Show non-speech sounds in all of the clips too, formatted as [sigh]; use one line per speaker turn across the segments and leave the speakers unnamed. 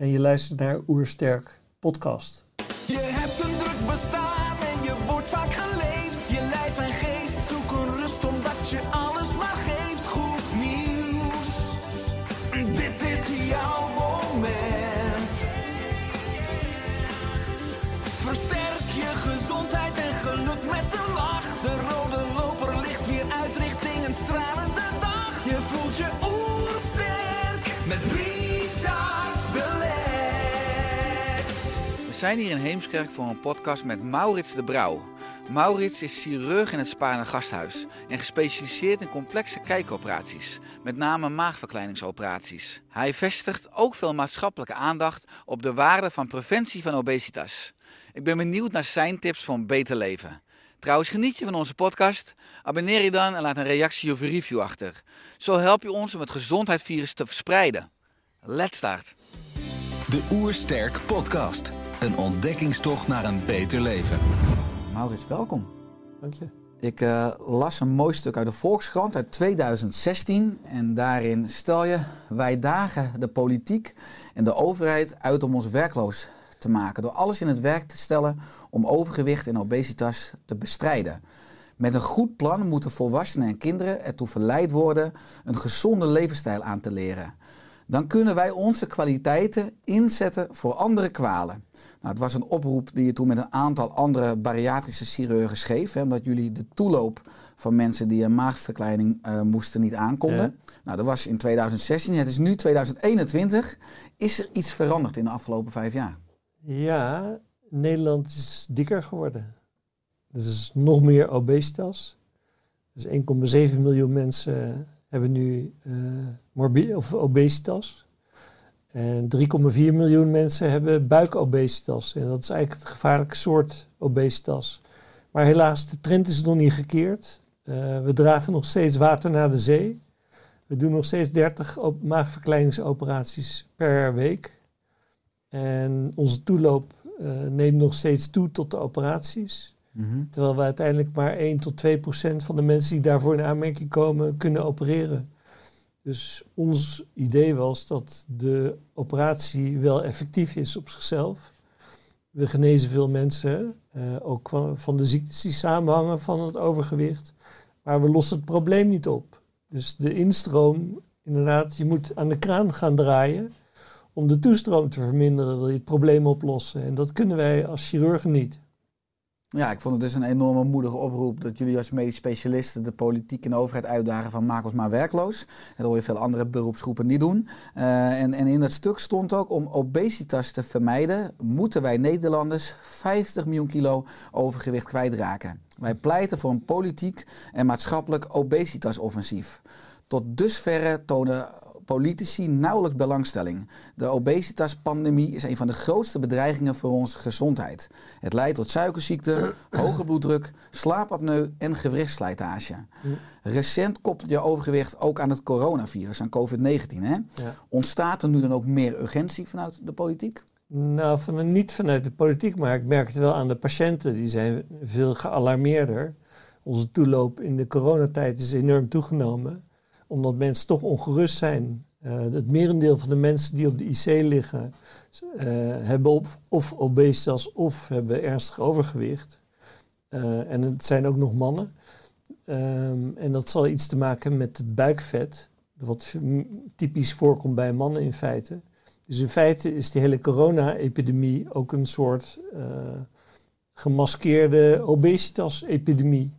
en je luistert naar Oersterk podcast.
Zijn hier in Heemskerk voor een podcast met Maurits de Brouw. Maurits is chirurg in het Spaarne Gasthuis en gespecialiseerd in complexe kijkoperaties, met name maagverkleiningsoperaties. Hij vestigt ook veel maatschappelijke aandacht op de waarde van preventie van obesitas. Ik ben benieuwd naar zijn tips voor een beter leven. Trouwens, geniet je van onze podcast? Abonneer je dan en laat een reactie of review achter. Zo help je ons om het gezondheidsvirus te verspreiden. Let's start!
De Oersterk Podcast. Een ontdekkingstocht naar een beter leven.
Maurits, welkom.
Dank je.
Ik eh, las een mooi stuk uit de Volkskrant uit 2016. En daarin stel je: wij dagen de politiek en de overheid uit om ons werkloos te maken. Door alles in het werk te stellen om overgewicht en obesitas te bestrijden. Met een goed plan moeten volwassenen en kinderen ertoe verleid worden een gezonde levensstijl aan te leren. Dan kunnen wij onze kwaliteiten inzetten voor andere kwalen. Nou, het was een oproep die je toen met een aantal andere bariatrische chirurgen schreef. Hè, omdat jullie de toeloop van mensen die een maagverkleining eh, moesten niet aankonden. Nou, dat was in 2016. Het is nu 2021. Is er iets veranderd in de afgelopen vijf jaar?
Ja, Nederland is dikker geworden. Er is nog meer obesitas. Dus 1,7 miljoen mensen hebben nu eh of obesitas. En 3,4 miljoen mensen hebben buikobesitas. En dat is eigenlijk het gevaarlijke soort obesitas. Maar helaas, de trend is nog niet gekeerd. Eh, we dragen nog steeds water naar de zee. We doen nog steeds 30 op- maagverkleiningsoperaties per week. En onze toeloop eh, neemt nog steeds toe tot de operaties. Terwijl we uiteindelijk maar 1 tot 2 procent van de mensen die daarvoor in aanmerking komen kunnen opereren. Dus ons idee was dat de operatie wel effectief is op zichzelf. We genezen veel mensen, eh, ook van, de ziektes die samenhangen van het overgewicht. Maar we lossen het probleem niet op. Dus de instroom, inderdaad, je moet aan de kraan gaan draaien om de toestroom te verminderen, wil je het probleem oplossen. En dat kunnen wij als chirurgen niet.
Ja, ik vond het dus een enorme moedige oproep dat jullie als medisch specialisten de politiek en de overheid uitdagen van maak ons maar werkloos. Dat hoor je veel andere beroepsgroepen niet doen. Eh, en, en in dat stuk stond ook om obesitas te vermijden, moeten wij Nederlanders 50 miljoen kilo overgewicht kwijtraken. Wij pleiten voor een politiek en maatschappelijk obesitasoffensief. Tot dusverre tonen politici nauwelijks belangstelling. De obesitaspandemie is een van de grootste bedreigingen voor onze gezondheid. Het leidt tot suikerziekte, [clears throat] hoge bloeddruk, slaapapneu en gewrichtsslijtage. Recent koppelt je overgewicht ook aan het coronavirus, aan COVID-19. Hè?
Ja.
Ontstaat er nu dan ook meer urgentie vanuit de politiek?
Nou, van, niet vanuit de politiek, maar ik merk het wel aan de patiënten. Die zijn veel gealarmeerder. Onze toeloop in de coronatijd is enorm toegenomen. Omdat mensen toch ongerust zijn. Eh, het merendeel van de mensen die op de IC liggen... eh, hebben of, of obesitas of hebben ernstig overgewicht. Eh, en het zijn ook nog mannen. Ehm, en dat zal iets te maken hebben met het buikvet. Wat typisch voorkomt bij mannen in feite. Dus in feite is die hele corona-epidemie ook een soort gemaskeerde obesitas-epidemie.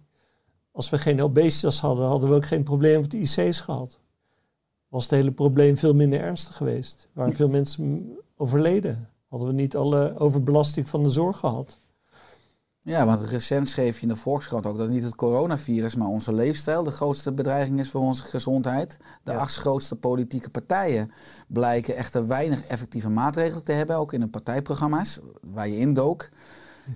Als we geen obesitas hadden, hadden we ook geen probleem op de IC's gehad. Was het hele probleem veel minder ernstig geweest. Waren veel mensen overleden. Hadden we niet alle overbelasting van de zorg gehad.
Ja, want recent schreef je in de Volkskrant ook dat niet het coronavirus, maar onze leefstijl de grootste bedreiging is voor onze gezondheid. De
Ja.
acht grootste politieke partijen blijken echter weinig effectieve maatregelen te hebben, ook in hun partijprogramma's, waar je indook.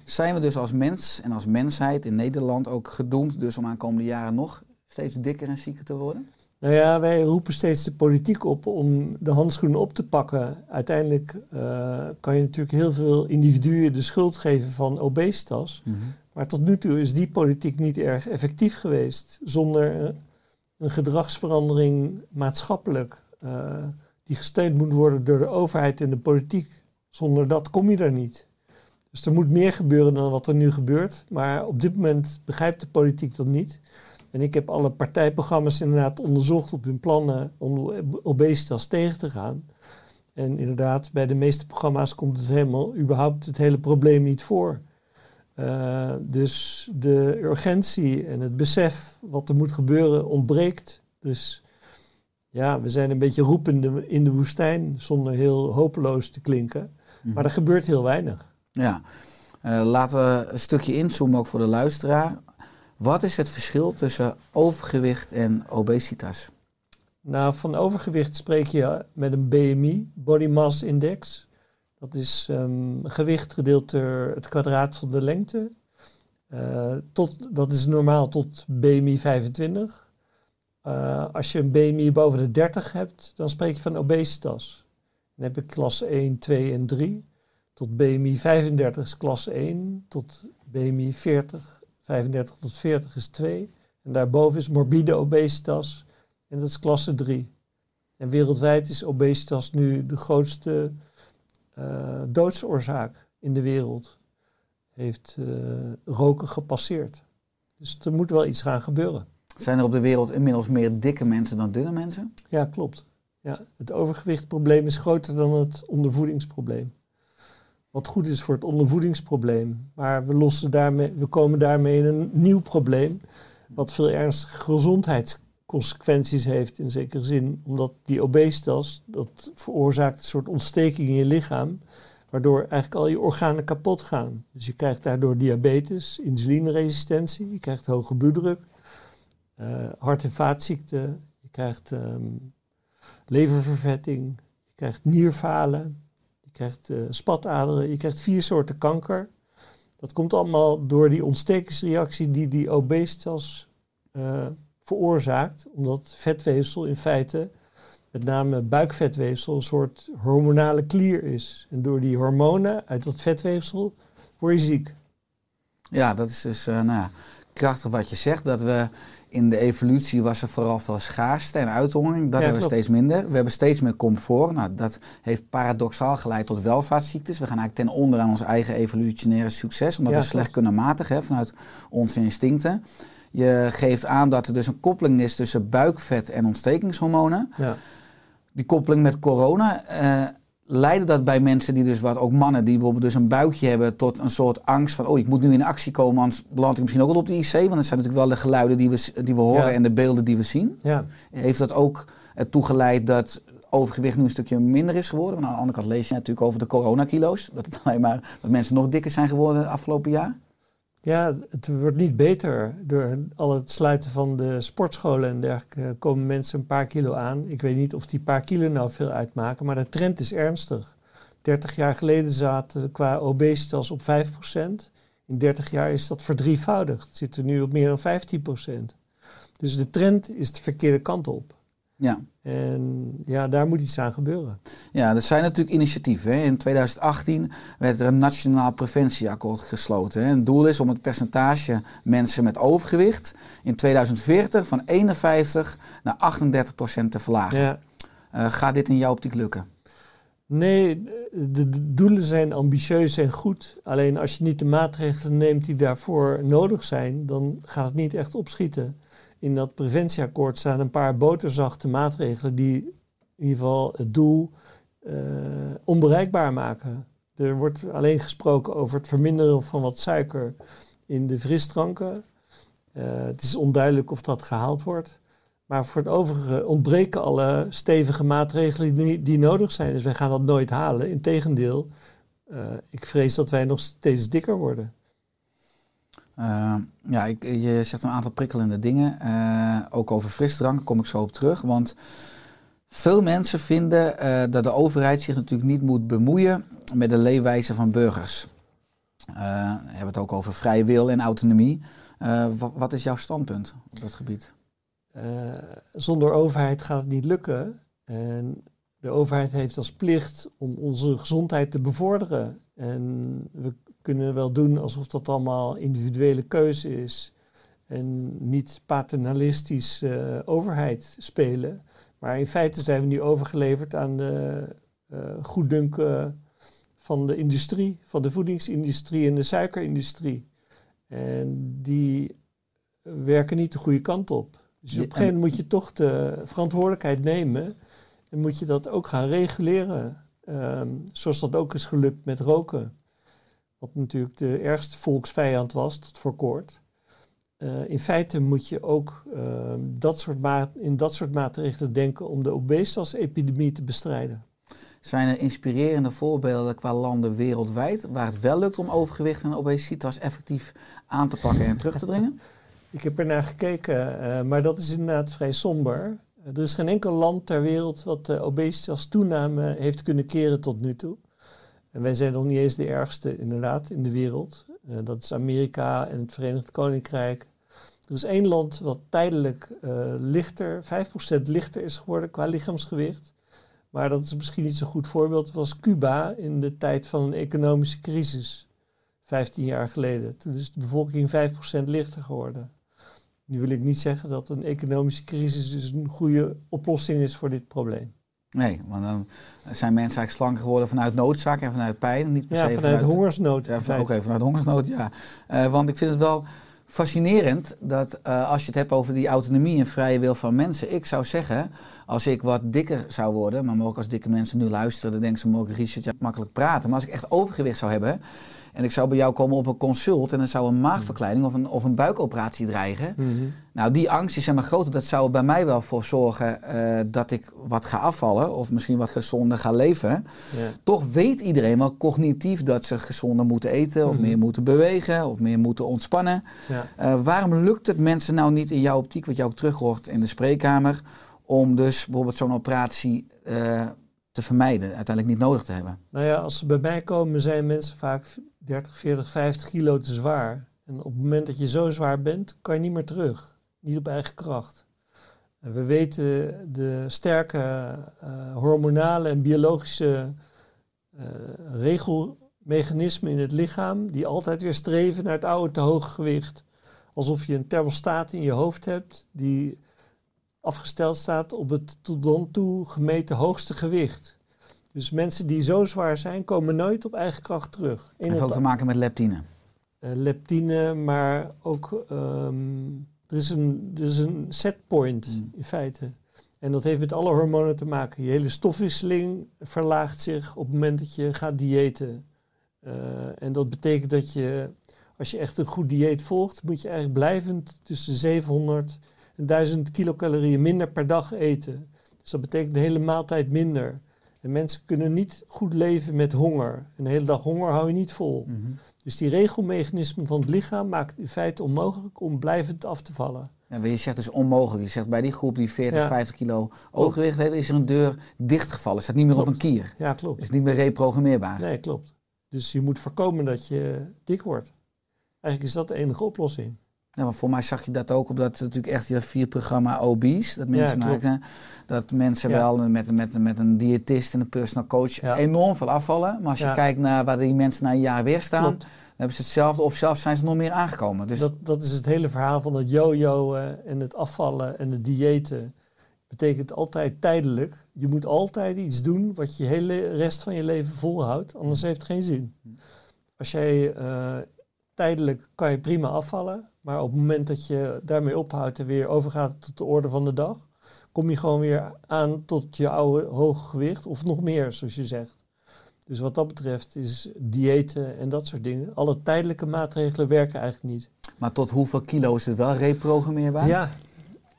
Zijn we dus als mens en als mensheid in Nederland ook gedoemd dus om aankomende jaren nog steeds dikker en zieker te worden?
Nou ja, wij roepen steeds de politiek op om de handschoenen op te pakken. Uiteindelijk eh, kan je natuurlijk heel veel individuen de schuld geven van obesitas. Maar tot nu toe is die politiek niet erg effectief geweest. Zonder een gedragsverandering maatschappelijk, eh, die gesteund moet worden door de overheid en de politiek. Zonder dat kom je er niet. Dus er moet meer gebeuren dan wat er nu gebeurt. Maar op dit moment begrijpt de politiek dat niet. En ik heb alle partijprogramma's inderdaad onderzocht op hun plannen om obesitas tegen te gaan. En inderdaad, bij de meeste programma's komt het helemaal, überhaupt het hele probleem niet voor. Eh, dus de urgentie en het besef wat er moet gebeuren ontbreekt. Dus ja, we zijn een beetje roepende in de woestijn zonder heel hopeloos te klinken. Maar er gebeurt heel weinig.
Ja, Eh, laten we een stukje inzoomen ook voor de luisteraar. Wat is het verschil tussen overgewicht en obesitas?
Nou, van overgewicht spreek je met een BMI, Body Mass Index. Dat is ehm, gewicht gedeeld door het kwadraat van de lengte. Eh, tot, dat is normaal tot BMI 25. Eh, als je een BMI boven de 30 hebt, dan spreek je van obesitas. Dan heb je klasse 1, 2 en 3. Tot BMI 35 is klasse 1. Tot BMI 40, 35 tot 40 is 2. En daarboven is morbide obesitas. En dat is klasse 3. En wereldwijd is obesitas nu de grootste eh, doodsoorzaak in de wereld. Heeft eh, roken gepasseerd. Dus er moet wel iets gaan gebeuren.
Zijn er op de wereld inmiddels meer dikke mensen dan dunne mensen?
Ja, klopt. Ja, het overgewichtprobleem is groter dan het ondervoedingsprobleem. Wat goed is voor het ondervoedingsprobleem. Maar we, lossen daarmee, we komen daarmee in een nieuw probleem. Wat veel ernstige gezondheidsconsequenties heeft in zekere zin. Omdat die obesitas, dat veroorzaakt een soort ontsteking in je lichaam. Waardoor eigenlijk al je organen kapot gaan. Dus je krijgt daardoor diabetes, insulineresistentie, je krijgt hoge bloeddruk, eh, hart- en vaatziekten, je krijgt ehm, leververvetting, je krijgt nierfalen, krijgt eh, spataderen, je krijgt vier soorten kanker. Dat komt allemaal door die ontstekingsreactie die die obesitas eh, veroorzaakt, omdat vetweefsel in feite, met name buikvetweefsel, een soort hormonale klier is. En door die hormonen uit dat vetweefsel word je ziek.
Ja, dat is dus eh, nou ja, krachtig wat je zegt. Dat we in de evolutie was er vooral veel schaarste en uithongering. Dat
Ja,
hebben we steeds minder. We hebben steeds meer comfort. Nou, dat heeft paradoxaal geleid tot welvaartsziektes. We gaan eigenlijk ten onder aan ons eigen evolutionaire succes. Omdat
Ja,
we slecht kunnen matigen hè, vanuit onze instincten. Je geeft aan dat er dus een koppeling is tussen buikvet en ontstekingshormonen.
Ja.
Die koppeling met corona, eh leidde dat bij mensen die dus wat, ook mannen die bijvoorbeeld dus een buikje hebben, tot een soort angst van, oh ik moet nu in actie komen, anders beland ik misschien ook wel op de IC. Want dat zijn natuurlijk wel de geluiden die we, die we horen
Ja.
en de beelden die we zien.
ja.
Heeft dat ook ertoe geleid dat overgewicht nu een stukje minder is geworden? Want aan de andere kant lees je natuurlijk over de coronakilo's. Dat het [laughs] alleen maar dat mensen nog dikker zijn geworden het afgelopen jaar.
Ja, het wordt niet beter. Door al het sluiten van de sportscholen en dergelijke komen mensen een paar kilo aan. Ik weet niet of die paar kilo nou veel uitmaken, maar de trend is ernstig. 30 jaar geleden zaten we qua obesitas op 5%. In 30 jaar is dat verdrievoudigd. Het zit er nu op meer dan 15%. Dus de trend is de verkeerde kant op.
Ja.
En ja, daar moet iets aan gebeuren.
Ja, er zijn natuurlijk initiatieven. Hè. In 2018 werd er een nationaal preventieakkoord gesloten. Hè. Het doel is om het percentage mensen met overgewicht in 2040 van 51 naar 38 procent te verlagen.
Ja.
Eh, gaat dit in jouw optiek lukken?
Nee, de doelen zijn ambitieus en goed. Alleen als je niet de maatregelen neemt die daarvoor nodig zijn, dan gaat het niet echt opschieten. In dat preventieakkoord staan een paar boterzachte maatregelen die in ieder geval het doel eh, onbereikbaar maken. Er wordt alleen gesproken over het verminderen van wat suiker in de frisdranken. Eh, het is onduidelijk of dat gehaald wordt. Maar voor het overige ontbreken alle stevige maatregelen die, die nodig zijn. Dus wij gaan dat nooit halen. Integendeel, eh ik vrees dat wij nog steeds dikker worden.
Uh, ja, ik, je zegt een aantal prikkelende dingen. Uh, ook over frisdrank kom ik zo op terug. Want veel mensen vinden uh, dat de overheid zich natuurlijk niet moet bemoeien met de leefwijze van burgers. we hebben het ook over vrije wil en autonomie. wat is jouw standpunt op dat gebied?
zonder overheid gaat het niet lukken. En de overheid heeft als plicht om onze gezondheid te bevorderen. En we kunnen wel doen alsof dat allemaal individuele keuze is. En niet paternalistisch uh, overheid spelen. Maar in feite zijn we nu overgeleverd aan de uh, goeddunken van de industrie, van de voedingsindustrie en de suikerindustrie. En die werken niet de goede kant op. Dus op een gegeven moment moet je toch de verantwoordelijkheid nemen en moet je dat ook gaan reguleren. Um, zoals dat ook is gelukt met roken. Wat natuurlijk de ergste volksvijand was tot voor kort. Uh, in feite moet je ook uh, dat soort in dat soort maatregelen denken om de obesitas-epidemie te bestrijden.
Zijn er inspirerende voorbeelden qua landen wereldwijd waar het wel lukt om overgewicht en obesitas effectief aan te pakken en terug te dringen? [laughs]
Ik heb er naar gekeken, uh, maar dat is inderdaad vrij somber. er is geen enkel land ter wereld wat de obesitas toename heeft kunnen keren tot nu toe. En wij zijn nog niet eens de ergste inderdaad in de wereld. Uh, dat is Amerika en het Verenigd Koninkrijk. Er is één land wat tijdelijk uh, lichter, 5% lichter is geworden qua lichaamsgewicht. Maar dat is misschien niet zo'n goed voorbeeld. Het was Cuba in de tijd van een economische crisis, 15 jaar geleden. Toen is de bevolking 5% lichter geworden. Nu wil ik niet zeggen dat een economische crisis dus een goede oplossing is voor dit probleem.
Nee, want dan zijn mensen eigenlijk slanker geworden vanuit noodzaak en vanuit pijn. Niet per
ja,
se
vanuit, hongersnood.
Ja, Oké, okay, vanuit hongersnood, ja. Uh, want ik vind het wel fascinerend dat uh, als je het hebt over die autonomie en vrije wil van mensen. Ik zou zeggen, als ik wat dikker zou worden, maar ook als dikke mensen nu luisteren, dan denken ze, mogen Richard, ja, makkelijk praten. Maar als ik echt overgewicht zou hebben en ik zou bij jou komen op een consult en dan zou een maagverkleining of een, of een buikoperatie dreigen.
Mhm.
Nou, die angst is zeg maar groter. Dat zou er bij mij wel voor zorgen uh, dat ik wat ga afvallen of misschien wat gezonder ga leven.
Ja.
Toch weet iedereen wel cognitief dat ze gezonder moeten eten of
Mhm.
meer moeten bewegen of meer moeten ontspannen.
Ja.
Uh, waarom lukt het mensen nou niet in jouw optiek, wat je ook terug hoort in de spreekkamer, om dus bijvoorbeeld zo'n operatie uh, te vermijden, uiteindelijk niet nodig te hebben?
Nou ja, als ze bij mij komen zijn mensen vaak 30, 40, 50 kilo te zwaar. En op het moment dat je zo zwaar bent, kan je niet meer terug. Niet op eigen kracht. En we weten de sterke uh, hormonale en biologische uh, regelmechanismen in het lichaam, die altijd weer streven naar het oude te hoge gewicht. Alsof je een thermostaat in je hoofd hebt die afgesteld staat op het tot dan toe gemeten hoogste gewicht. Dus mensen die zo zwaar zijn, komen nooit op eigen kracht terug.
Het heeft ook te maken met leptine.
Uh, leptine, maar ook um, er, is een, er is een setpoint mm. in feite. En dat heeft met alle hormonen te maken. Je hele stofwisseling verlaagt zich op het moment dat je gaat diëten. Uh, en dat betekent dat je, als je echt een goed dieet volgt, moet je eigenlijk blijvend tussen 700 en 1000 kilocalorieën minder per dag eten. Dus dat betekent de hele maaltijd minder. En mensen kunnen niet goed leven met honger. Een hele dag honger hou je niet vol.
Mm -hmm.
Dus die regelmechanismen van het lichaam het in feite onmogelijk om blijvend af te vallen.
Ja, je zegt dus onmogelijk. Je zegt bij die groep die 40, ja. 50 kilo overgewicht heeft, is er een deur dichtgevallen. Staat niet meer
klopt.
op een kier.
Ja, klopt.
Is niet meer reprogrammeerbaar.
Nee, klopt. Dus je moet voorkomen dat je dik wordt. Eigenlijk is dat de enige oplossing.
Ja, voor mij zag je dat ook op dat natuurlijk echt je vier programma obese. Dat mensen,
Ja,
dat mensen
Ja.
wel met, met, met een diëtist en een personal coach
Ja.
enorm veel afvallen. Maar als je kijkt naar waar die mensen na een jaar weer staan,
Klopt.
dan hebben ze hetzelfde of zelfs zijn ze nog meer aangekomen. Dus
Dat, dat is het hele verhaal van het yo-yoen en het afvallen en het diëten. Betekent altijd tijdelijk. Je moet altijd iets doen wat je hele rest van je leven volhoudt, anders heeft het geen zin. Als jij eh, tijdelijk kan je prima afvallen, maar op het moment dat je daarmee ophoudt en weer overgaat tot de orde van de dag, kom je gewoon weer aan tot je oude hoge gewicht of nog meer, zoals je zegt. Dus wat dat betreft is diëten en dat soort dingen, alle tijdelijke maatregelen werken eigenlijk niet.
Maar tot hoeveel kilo is het wel reprogrammeerbaar?
Ja,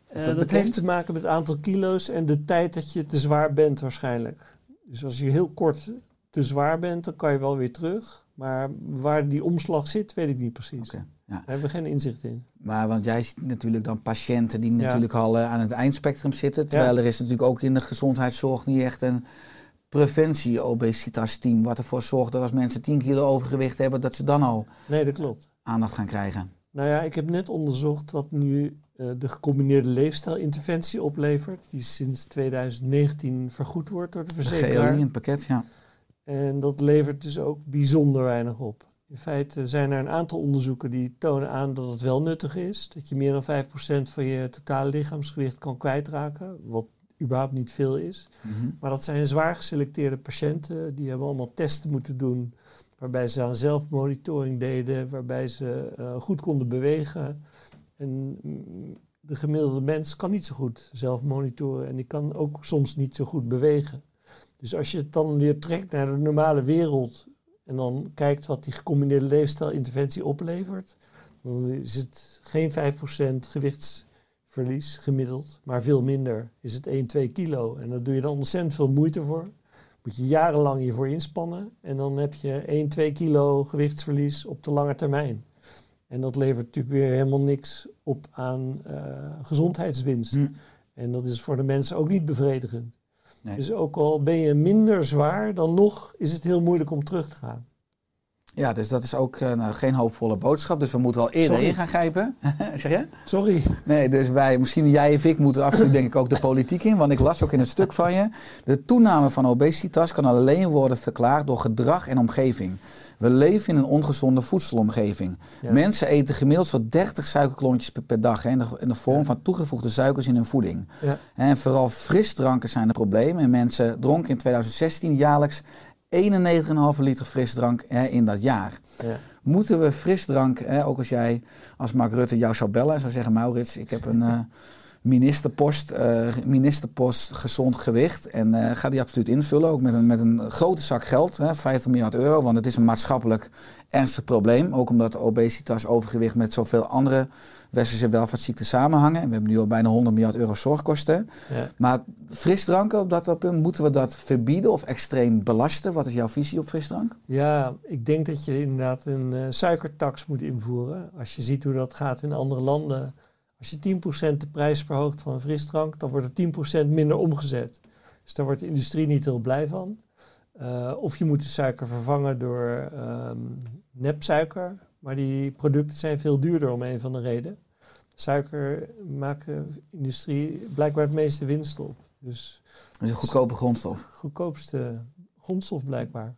Is
eh,
dat
dat heeft te maken met het aantal kilo's en de tijd dat je te zwaar bent waarschijnlijk. Dus als je heel kort te zwaar bent, dan kan je wel weer terug. Maar waar die omslag zit, weet ik niet precies.
Oké, ja.
Daar hebben we geen inzicht in.
Maar want jij ziet natuurlijk dan patiënten die natuurlijk al eh, aan het eindspectrum zitten. Terwijl er is natuurlijk ook in de gezondheidszorg niet echt een preventie-obesitas-team. Wat ervoor zorgt dat als mensen 10 kilo overgewicht hebben, dat ze dan al
Nee, dat klopt.
aandacht gaan krijgen.
Nou ja, ik heb net onderzocht wat nu eh, de gecombineerde leefstijlinterventie oplevert. Die sinds 2019 vergoed wordt door de
GLI
verzekeraar.
in het pakket, ja.
En dat levert dus ook bijzonder weinig op. In feite zijn er een aantal onderzoeken die tonen aan dat het wel nuttig is. Dat je meer dan 5% van je totale lichaamsgewicht kan kwijtraken. Wat überhaupt niet veel is.
Mhm.
Maar dat zijn zwaar geselecteerde patiënten. Die hebben allemaal testen moeten doen. Waarbij ze aan zelfmonitoring deden. Waarbij ze eh, goed konden bewegen. En mm, de gemiddelde mens kan niet zo goed zelf monitoren. En die kan ook soms niet zo goed bewegen. Dus als je het dan weer trekt naar de normale wereld. En dan kijkt wat die gecombineerde leefstijlinterventie oplevert. Dan is het geen 5% gewichtsverlies gemiddeld. Maar veel minder is het 1, 2 kilo. En daar doe je dan ontzettend veel moeite voor. Moet je jarenlang je voor inspannen. En dan heb je 1, 2 kilo gewichtsverlies op de lange termijn. En dat levert natuurlijk weer helemaal niks op aan eh, gezondheidswinst.
Hm.
En dat is voor de mensen ook niet bevredigend. Dus ook al ben je minder zwaar, dan nog is het heel moeilijk om terug te gaan.
Ja, dus dat is ook eh, nou, geen hoopvolle boodschap. Dus we moeten al eerder
Sorry.
in gaan grijpen. [laughs] zeg je?
Sorry.
Nee, dus wij, misschien jij of ik, moeten absoluut denk ik ook de politiek in. Want ik las ook in het stuk van je. De toename van obesitas kan alleen worden verklaard door gedrag en omgeving. We leven in een ongezonde voedselomgeving.
Ja.
Mensen eten gemiddeld zo'n 30 suikerklontjes per, per dag hè, in, de, in de vorm
Ja.
van toegevoegde suikers in hun voeding.
Ja.
En vooral frisdranken zijn een probleem. En mensen dronken in 2016 jaarlijks 91,5 liter frisdrank hè, in dat jaar.
Ja.
Moeten we frisdrank, hè, ook als jij als Mark Rutte jou zou bellen en zou zeggen... Maurits, ik heb een eh, ministerpost, eh, ministerpost gezond gewicht. En eh, ga die absoluut invullen, ook met een, met een grote zak geld, hè, 50 miljard euro. Want het is een maatschappelijk ernstig probleem. Ook omdat obesitas, overgewicht met zoveel andere westerse welvaartsziekten samenhangen. En we hebben nu al bijna 100 miljard euro zorgkosten.
Ja.
Maar frisdranken, op dat punt, moeten we dat verbieden of extreem belasten? Wat is jouw visie op frisdrank?
Ja, ik denk dat je inderdaad een eh, suikertax moet invoeren. Als je ziet hoe dat gaat in andere landen. Als je 10% de prijs verhoogt van een frisdrank, dan wordt er 10% minder omgezet. Dus daar wordt de industrie niet heel blij van. Eh, of je moet de suiker vervangen door ehm, nepsuiker. Maar die producten zijn veel duurder om een van de reden. Suiker maakt de industrie blijkbaar het meeste winst op. Dus
Dat is een goedkope grondstof.
goedkoopste grondstof blijkbaar.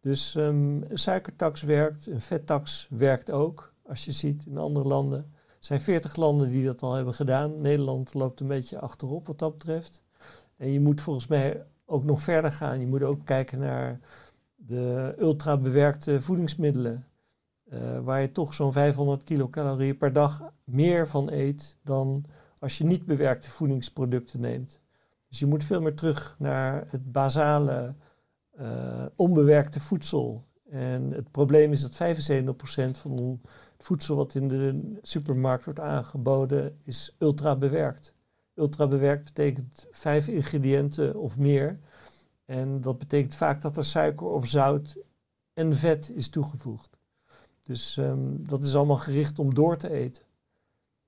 Dus ehm, een suikertax werkt, een vettax werkt ook. Als je ziet in andere landen. Zijn 40 landen die dat al hebben gedaan. Nederland loopt een beetje achterop wat dat betreft. En je moet volgens mij ook nog verder gaan. Je moet ook kijken naar de ultra bewerkte voedingsmiddelen. eh, waar je toch zo'n 500 kilocalorieën per dag meer van eet dan als je niet bewerkte voedingsproducten neemt. Dus je moet veel meer terug naar het basale, eh, onbewerkte voedsel. En het probleem is dat 75% van het voedsel wat in de supermarkt wordt aangeboden is ultra bewerkt. Ultra bewerkt betekent vijf ingrediënten of meer. En dat betekent vaak dat er suiker of zout en vet is toegevoegd. Dus ehm, dat is allemaal gericht om door te eten.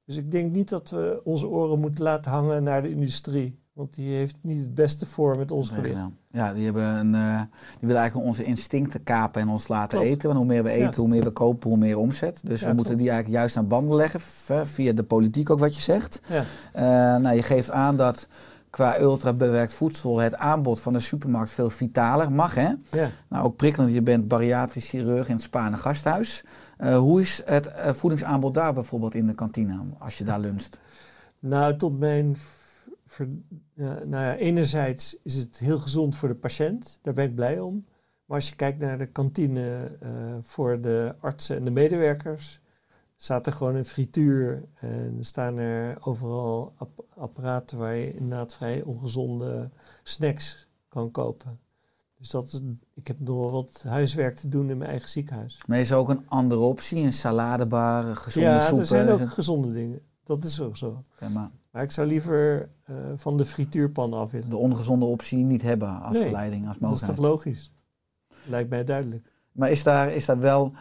Dus ik denk niet dat we onze oren moeten laten hangen naar de industrie. Want die heeft niet het beste voor met ons
Nee,
gewicht.
Ja, die, hebben een, eh, die willen eigenlijk onze instincten kapen en ons laten
Klopt.
eten. Want hoe meer we eten,
Ja.
hoe meer we kopen, hoe meer omzet. Dus
Ja,
we moeten die eigenlijk juist aan banden leggen, via de politiek ook wat je zegt.
Ja.
Eh, nou, je geeft aan dat qua ultra-bewerkt voedsel het aanbod van de supermarkt veel vitaler mag. Hè?
Ja.
Nou, ook prikkelend, je bent bariatrisch chirurg in het Spaanse gasthuis. Eh, hoe is het voedingsaanbod daar bijvoorbeeld in de kantine, als je daar luncht?
Nou, tot mijn. Ver- ja, nou ja, enerzijds is het heel gezond voor de patiënt. Daar ben ik blij om. Maar als je kijkt naar de kantine eh, voor de artsen en de medewerkers. staat er gewoon een frituur. En staan er overal app- apparaten waar je inderdaad vrij ongezonde snacks kan kopen. Dus dat is, ik heb nog wel wat huiswerk te doen in mijn eigen ziekenhuis.
Maar is er ook een andere optie, een saladebar, gezonde
ja,
soepen?
er zijn ook gezonde dingen. Dat is ook zo.
Ja, maar
Maar ik zou liever eh, van de frituurpan af willen.
de ongezonde optie niet hebben als
Nee,
verleiding, als
Dat is toch
mogelijkheid.
logisch? lijkt mij duidelijk.
Maar is daar, is daar wel,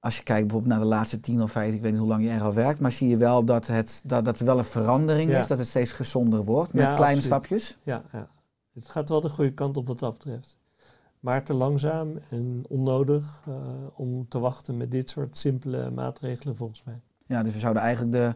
als je kijkt bijvoorbeeld naar de laatste tien of vijf, ik weet niet hoe lang je er al werkt, maar zie je wel dat, het, dat, dat er wel een verandering
Ja.
is, dat het steeds gezonder wordt met
Ja,
kleine
absoluut.
stapjes?
Ja, ja, het gaat wel de goede kant op wat dat betreft. Maar te langzaam en onnodig eh, om te wachten met dit soort simpele maatregelen volgens mij.
Ja, dus we zouden eigenlijk de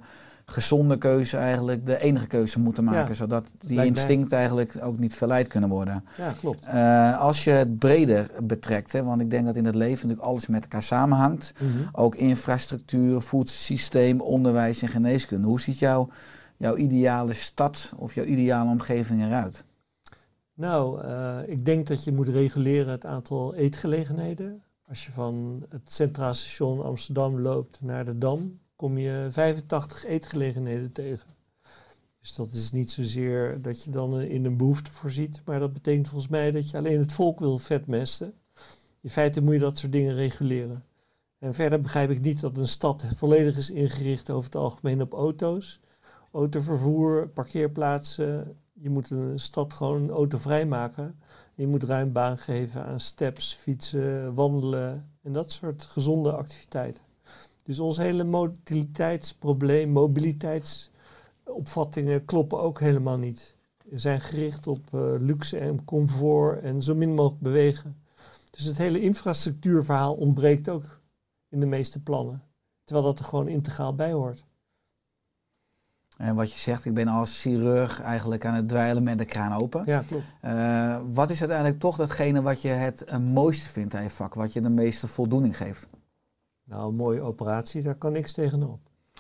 gezonde keuze eigenlijk de enige keuze moeten maken,
Ja,
zodat die
lijkt mij.
instinct eigenlijk ook niet verleid kunnen worden.
Ja, klopt.
Eh, als je het breder betrekt, hè, want ik denk dat in het leven natuurlijk alles met elkaar samenhangt,
Mhm.
ook infrastructuur, voedselsysteem, onderwijs en geneeskunde. Hoe ziet jouw, jouw ideale stad of jouw ideale omgeving eruit?
Nou, eh, ik denk dat je moet reguleren het aantal eetgelegenheden. Als je van het Centraal Station Amsterdam loopt naar de Dam, kom je 85 eetgelegenheden tegen. Dus dat is niet zozeer dat je dan in een behoefte voorziet, maar dat betekent volgens mij dat je alleen het volk wil vetmesten. In feite moet je dat soort dingen reguleren. En verder begrijp ik niet dat een stad volledig is ingericht over het algemeen op auto's. Autovervoer, parkeerplaatsen. Je moet een stad gewoon autovrij maken. Je moet ruim baan geven aan steps, fietsen, wandelen en dat soort gezonde activiteiten. Dus ons hele mobiliteitsprobleem, mobiliteitsopvattingen kloppen ook helemaal niet. We zijn gericht op eh, luxe en comfort en zo min mogelijk bewegen. Dus het hele infrastructuurverhaal ontbreekt ook in de meeste plannen. Terwijl dat er gewoon integraal bij hoort.
En wat je zegt, ik ben als chirurg eigenlijk aan het dweilen met de kraan open.
Ja, klopt.
Eh, wat is uiteindelijk toch datgene wat je het eh, mooiste vindt aan je vak? Wat je de meeste voldoening geeft?
Nou, een mooie operatie, daar kan niks tegenop.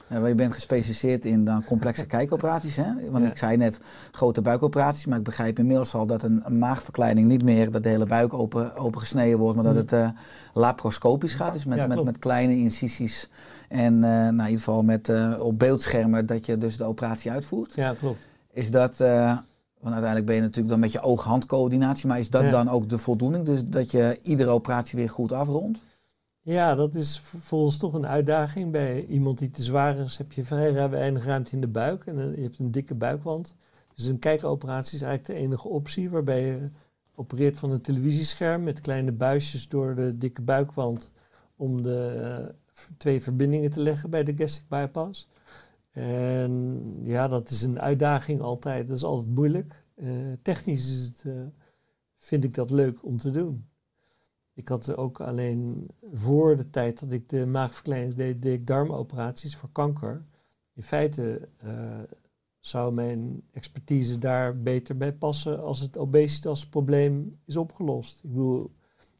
Ja, je bent gespecialiseerd in dan complexe [laughs] kijkoperaties. Hè? Want
Ja.
ik zei net grote buikoperaties, maar ik begrijp inmiddels al dat een, maagverkleining niet meer dat de hele buik open, open gesneden wordt, maar dat het eh, laparoscopisch gaat. Dus met,
Ja,
met, met kleine incisies en eh, nou, in ieder geval met, eh, op beeldschermen dat je dus de operatie uitvoert.
Ja, klopt.
Is dat, eh, want uiteindelijk ben je natuurlijk dan met je oog-handcoördinatie, maar is dat dan ook de voldoening? Dus dat je iedere operatie weer goed afrondt?
Ja, dat is v- voor ons toch een uitdaging. Bij iemand die te zwaar is, heb je vrij weinig ruimte in de buik en eh, je hebt een dikke buikwand. Dus een kijkoperatie is eigenlijk de enige optie, waarbij je opereert van een televisiescherm met kleine buisjes door de dikke buikwand om de eh, twee verbindingen te leggen bij de gastric bypass. En ja, dat is een uitdaging altijd. Dat is altijd moeilijk. Eh, technisch is het, vind ik dat leuk om te doen. Ik had ook alleen voor de tijd dat ik de maagverkleining deed, deed ik darmoperaties voor kanker. In feite eh, zou mijn expertise daar beter bij passen als het obesitasprobleem is opgelost. Ik bedoel,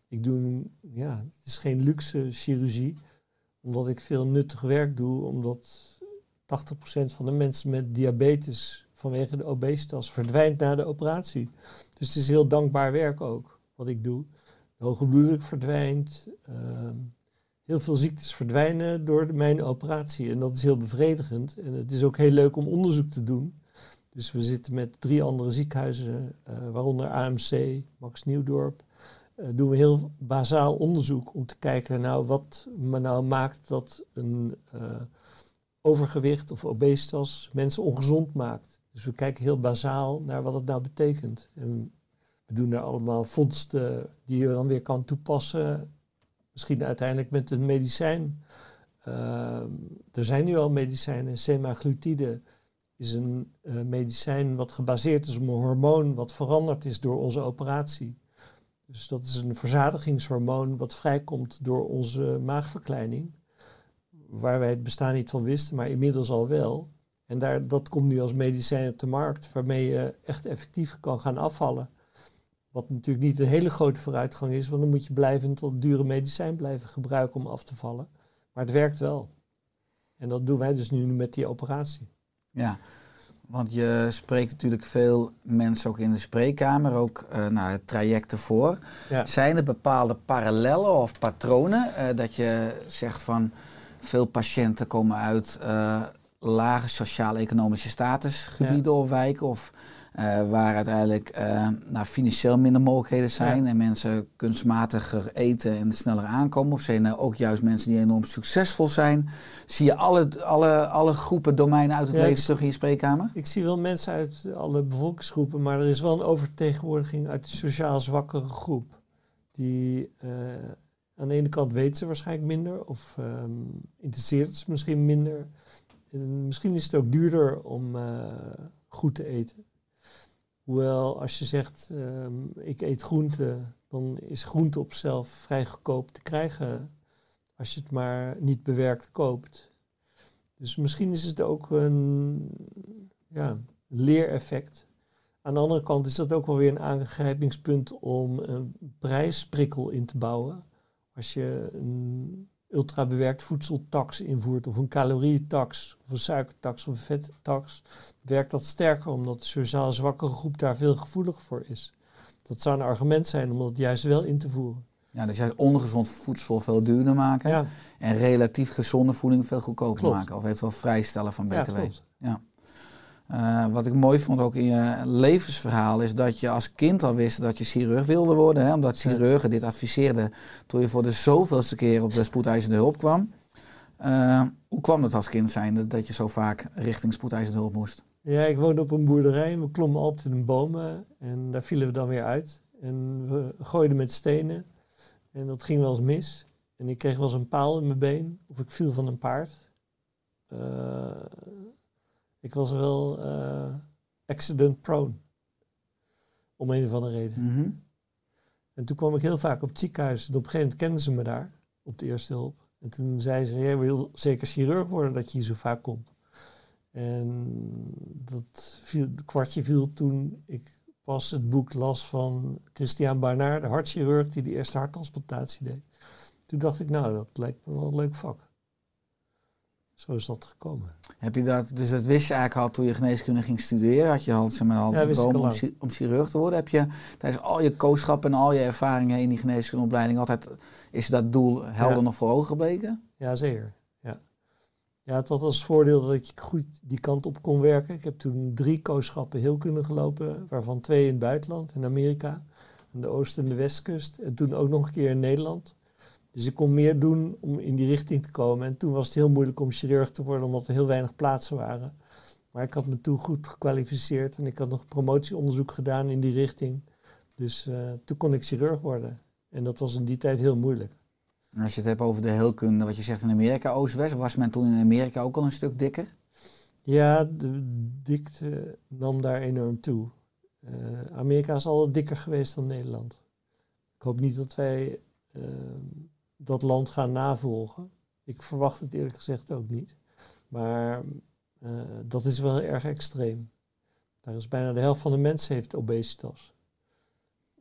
ik doe, ja, het is geen luxe chirurgie, omdat ik veel nuttig werk doe, omdat 80% van de mensen met diabetes vanwege de obesitas verdwijnt na de operatie. Dus het is heel dankbaar werk ook, wat ik doe. Hoge bloeddruk verdwijnt. ehm, heel veel ziektes verdwijnen door de, mijn operatie. En dat is heel bevredigend. En het is ook heel leuk om onderzoek te doen. Dus we zitten met drie andere ziekenhuizen, eh, waaronder AMC, Max Nieuwdorp. eh, doen we heel bazaal onderzoek om te kijken nou, wat me nou maakt dat een eh, overgewicht of obesitas mensen ongezond maakt. Dus we kijken heel bazaal naar wat het nou betekent. En we doen daar allemaal vondsten die je dan weer kan toepassen. Misschien uiteindelijk met een medicijn. Ehm, er zijn nu al medicijnen. Semaglutide is een eh, medicijn wat gebaseerd is op een hormoon wat veranderd is door onze operatie. Dus dat is een verzadigingshormoon wat vrijkomt door onze maagverkleining. Waar wij het bestaan niet van wisten, maar inmiddels al wel. En daar, dat komt nu als medicijn op de markt, waarmee je echt effectief kan gaan afvallen. Wat natuurlijk niet een hele grote vooruitgang is, want dan moet je blijvend dat dure medicijn blijven gebruiken om af te vallen. Maar het werkt wel. En dat doen wij dus nu met die operatie.
Ja, want je spreekt natuurlijk veel mensen ook in de spreekkamer, ook eh nou, het traject ervoor.
Ja.
Zijn er bepaalde parallellen of patronen eh, dat je zegt van veel patiënten komen uit eh, lage sociaal-economische statusgebieden of wijken of waar uiteindelijk eh, nou, financieel minder mogelijkheden zijn
Ja.
en mensen kunstmatiger eten en sneller aankomen? Of zijn er ook juist mensen die enorm succesvol zijn? Zie je alle, alle, alle groepen domeinen uit het
Ja,
leven terug in je spreekkamer?
Ik zie wel mensen uit alle bevolkingsgroepen, maar er is wel een oververtegenwoordiging uit de sociaal zwakkere groep. die eh, aan de ene kant weet ze waarschijnlijk minder of ehm, interesseert ze misschien minder. En misschien is het ook duurder om eh, goed te eten. Hoewel als je zegt ehm, ik eet groente, dan is groente op zichzelf vrij goedkoop te krijgen als je het maar niet bewerkt koopt. Dus misschien is het ook een ja, leereffect. Aan de andere kant is dat ook wel weer een aangrijpingspunt om een prijsprikkel in te bouwen. Als je een ultrabewerkt voedseltax invoert of een calorietax of een suikertax of een vettax, werkt dat sterker omdat de sociaal zwakkere groep daar veel gevoeliger voor is. Dat zou een argument zijn om dat juist wel in te voeren.
Ja, dus juist ongezond voedsel veel duurder maken
Ja,
en relatief gezonde voeding veel goedkoper
Klopt.
maken. Of eventueel vrijstellen van
ja
BTW.
klopt.
Ja. Eh, wat ik mooi vond ook in je levensverhaal is dat je als kind al wist dat je chirurg wilde worden. Hè, omdat chirurgen dit adviseerden toen je voor de zoveelste keer op de spoedeisende hulp kwam. Eh, hoe kwam het als kind zijnde dat je zo vaak richting spoedeisende hulp moest?
Ja, ik woonde op een boerderij en we klommen altijd in bomen en daar vielen we dan weer uit. En we gooiden met stenen en dat ging wel eens mis. En ik kreeg wel eens een paal in mijn been of ik viel van een paard. Eh, ik was wel eh, accident prone. Om een of andere reden.
Mhm.
En toen kwam ik heel vaak op het ziekenhuis. En op een gegeven moment kenden ze me daar, op de eerste hulp. En toen zei ze, jij wil zeker chirurg worden dat je hier zo vaak komt. En dat viel, het kwartje viel toen ik pas het boek las van Christian Barnard, de hartchirurg die de eerste harttransplantatie deed. Toen dacht ik, nou, dat lijkt me wel een leuk vak. Zo is dat gekomen.
Heb je dat, dus dat wist je eigenlijk al toen je geneeskunde ging studeren? Had je al, zeg maar, al
Ja,
droom om, chirurg te worden? Heb je tijdens al je kooschap en al je ervaringen in die geneeskundeopleiding altijd, is dat doel helder
Ja.
nog voor ogen gebleken?
Ja, zeker. Ja. ja, het had als voordeel dat ik goed die kant op kon werken. Ik heb toen drie kooschappen heel kunnen gelopen, waarvan twee in het buitenland, in Amerika, aan de oost- en de westkust. En toen ook nog een keer in Nederland. Dus ik kon meer doen om in die richting te komen. En toen was het heel moeilijk om chirurg te worden, omdat er heel weinig plaatsen waren. Maar ik had me toen goed gekwalificeerd en ik had nog promotieonderzoek gedaan in die richting. Dus eh, toen kon ik chirurg worden. En dat was in die tijd heel moeilijk.
En als je het hebt over de heelkunde, wat je zegt in Amerika, Oost-West, was men toen in Amerika ook al een stuk dikker?
Ja, de dikte nam daar enorm toe. Eh, Amerika is altijd dikker geweest dan Nederland. Ik hoop niet dat wij eh, dat land gaan navolgen. Ik verwacht het eerlijk gezegd ook niet. Maar eh, dat is wel erg extreem. Daar is bijna de helft van de mensen heeft obesitas.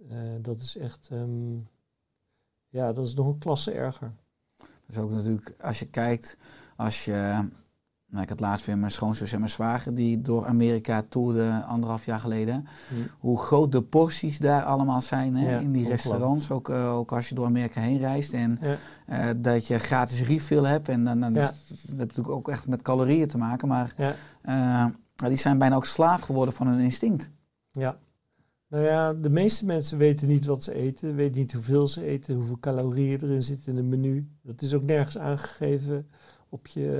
Eh, dat is echt, ehm, ja, dat is nog een klasse erger.
Dus ook natuurlijk, als je kijkt, als je... Nou, ik had laatst weer mijn schoonzus en mijn zwager die door Amerika toerden anderhalf jaar geleden. Hoe groot de porties daar allemaal zijn hè,
Ja,
in die restaurants. Ook, eh, ook als je door Amerika heen reist. En
Ja.
eh, dat je gratis refill hebt. En dan, dan
Ja.
dat heeft natuurlijk ook echt met calorieën te maken. Maar eh, die zijn bijna ook slaaf geworden van hun instinct.
Ja. Nou ja, de meeste mensen weten niet wat ze eten, weten niet hoeveel ze eten, hoeveel calorieën erin zitten in een menu. Dat is ook nergens aangegeven. Op je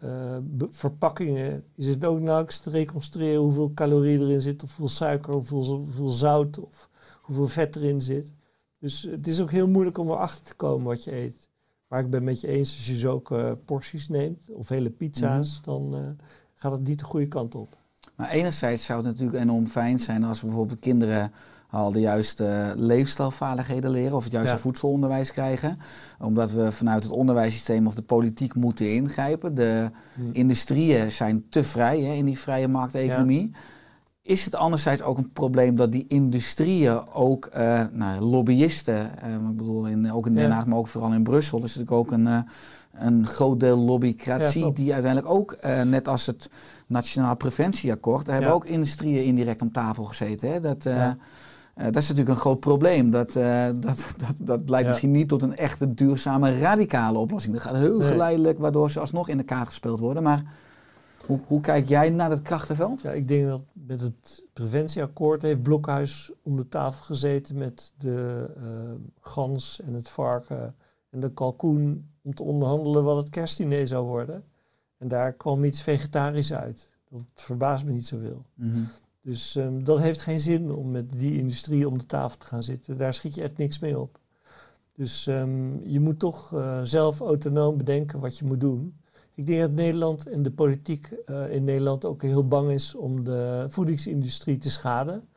eh, verpakkingen is het ook nauwelijks te reconstrueren hoeveel calorieën erin zit, of hoeveel suiker, hoeveel, hoeveel zout of hoeveel vet erin zit. Dus het is ook heel moeilijk om erachter te komen wat je eet. Maar ik ben met je eens, als je zulke porties neemt, of hele pizza's, dan eh, gaat het niet de goede kant op.
Maar enerzijds zou het natuurlijk enorm fijn zijn als we bijvoorbeeld kinderen al de juiste leefstijlvaardigheden leren of het juiste
Ja.
voedselonderwijs krijgen. Omdat we vanuit het onderwijssysteem of de politiek moeten ingrijpen. De
Hm.
industrieën zijn te vrij hè, in die vrije markteconomie. Is het anderzijds ook een probleem dat die industrieën ook eh, nou, lobbyisten, eh, ik bedoel in, ook in Den
Ja.
Haag, maar ook vooral in Brussel, is natuurlijk ook een, eh, een groot deel lobbycratie die uiteindelijk ook, net als het Nationaal Preventieakkoord, daar hebben
Ja.
ook industrieën indirect om tafel gezeten. Hè? Dat, eh, dat is natuurlijk een groot probleem. Dat, eh, dat, [laughs] dat, dat leidt
Ja.
misschien niet tot een echte duurzame radicale oplossing. Dat gaat heel
Nee.
geleidelijk, waardoor ze alsnog in de kaart gespeeld worden. Maar hoe, hoe kijk jij naar dat krachtenveld?
Ja, ik denk dat met het preventieakkoord heeft Blokhuis om de tafel gezeten met de eh, gans en het varken en de kalkoen om te onderhandelen wat het kerstdiner zou worden. En daar kwam iets vegetarisch uit. Dat verbaast me niet zoveel.
Mhm.
Dus ehm, dat heeft geen zin om met die industrie om de tafel te gaan zitten. Daar schiet je echt niks mee op. Dus ehm, je moet toch eh, zelf autonoom bedenken wat je moet doen. Ik denk dat Nederland en de politiek eh, in Nederland ook heel bang is om de voedingsindustrie te schaden.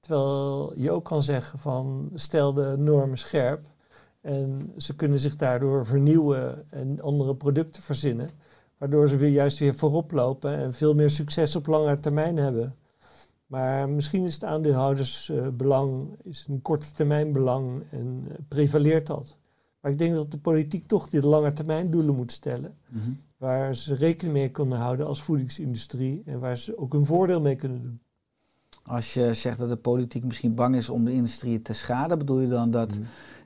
Terwijl je ook kan zeggen van stel de normen scherp en ze kunnen zich daardoor vernieuwen en andere producten verzinnen. Waardoor ze weer juist weer voorop lopen en veel meer succes op lange termijn hebben. Maar misschien is het aandeelhoudersbelang is een korte termijn belang en uh, prevaleert dat. Maar ik denk dat de politiek toch die lange termijn doelen moet stellen.
Mhm.
Waar ze rekening mee kunnen houden als voedingsindustrie en waar ze ook hun voordeel mee kunnen doen.
Als je zegt dat de politiek misschien bang is om de industrie te schaden, bedoel je dan dat
Mhm.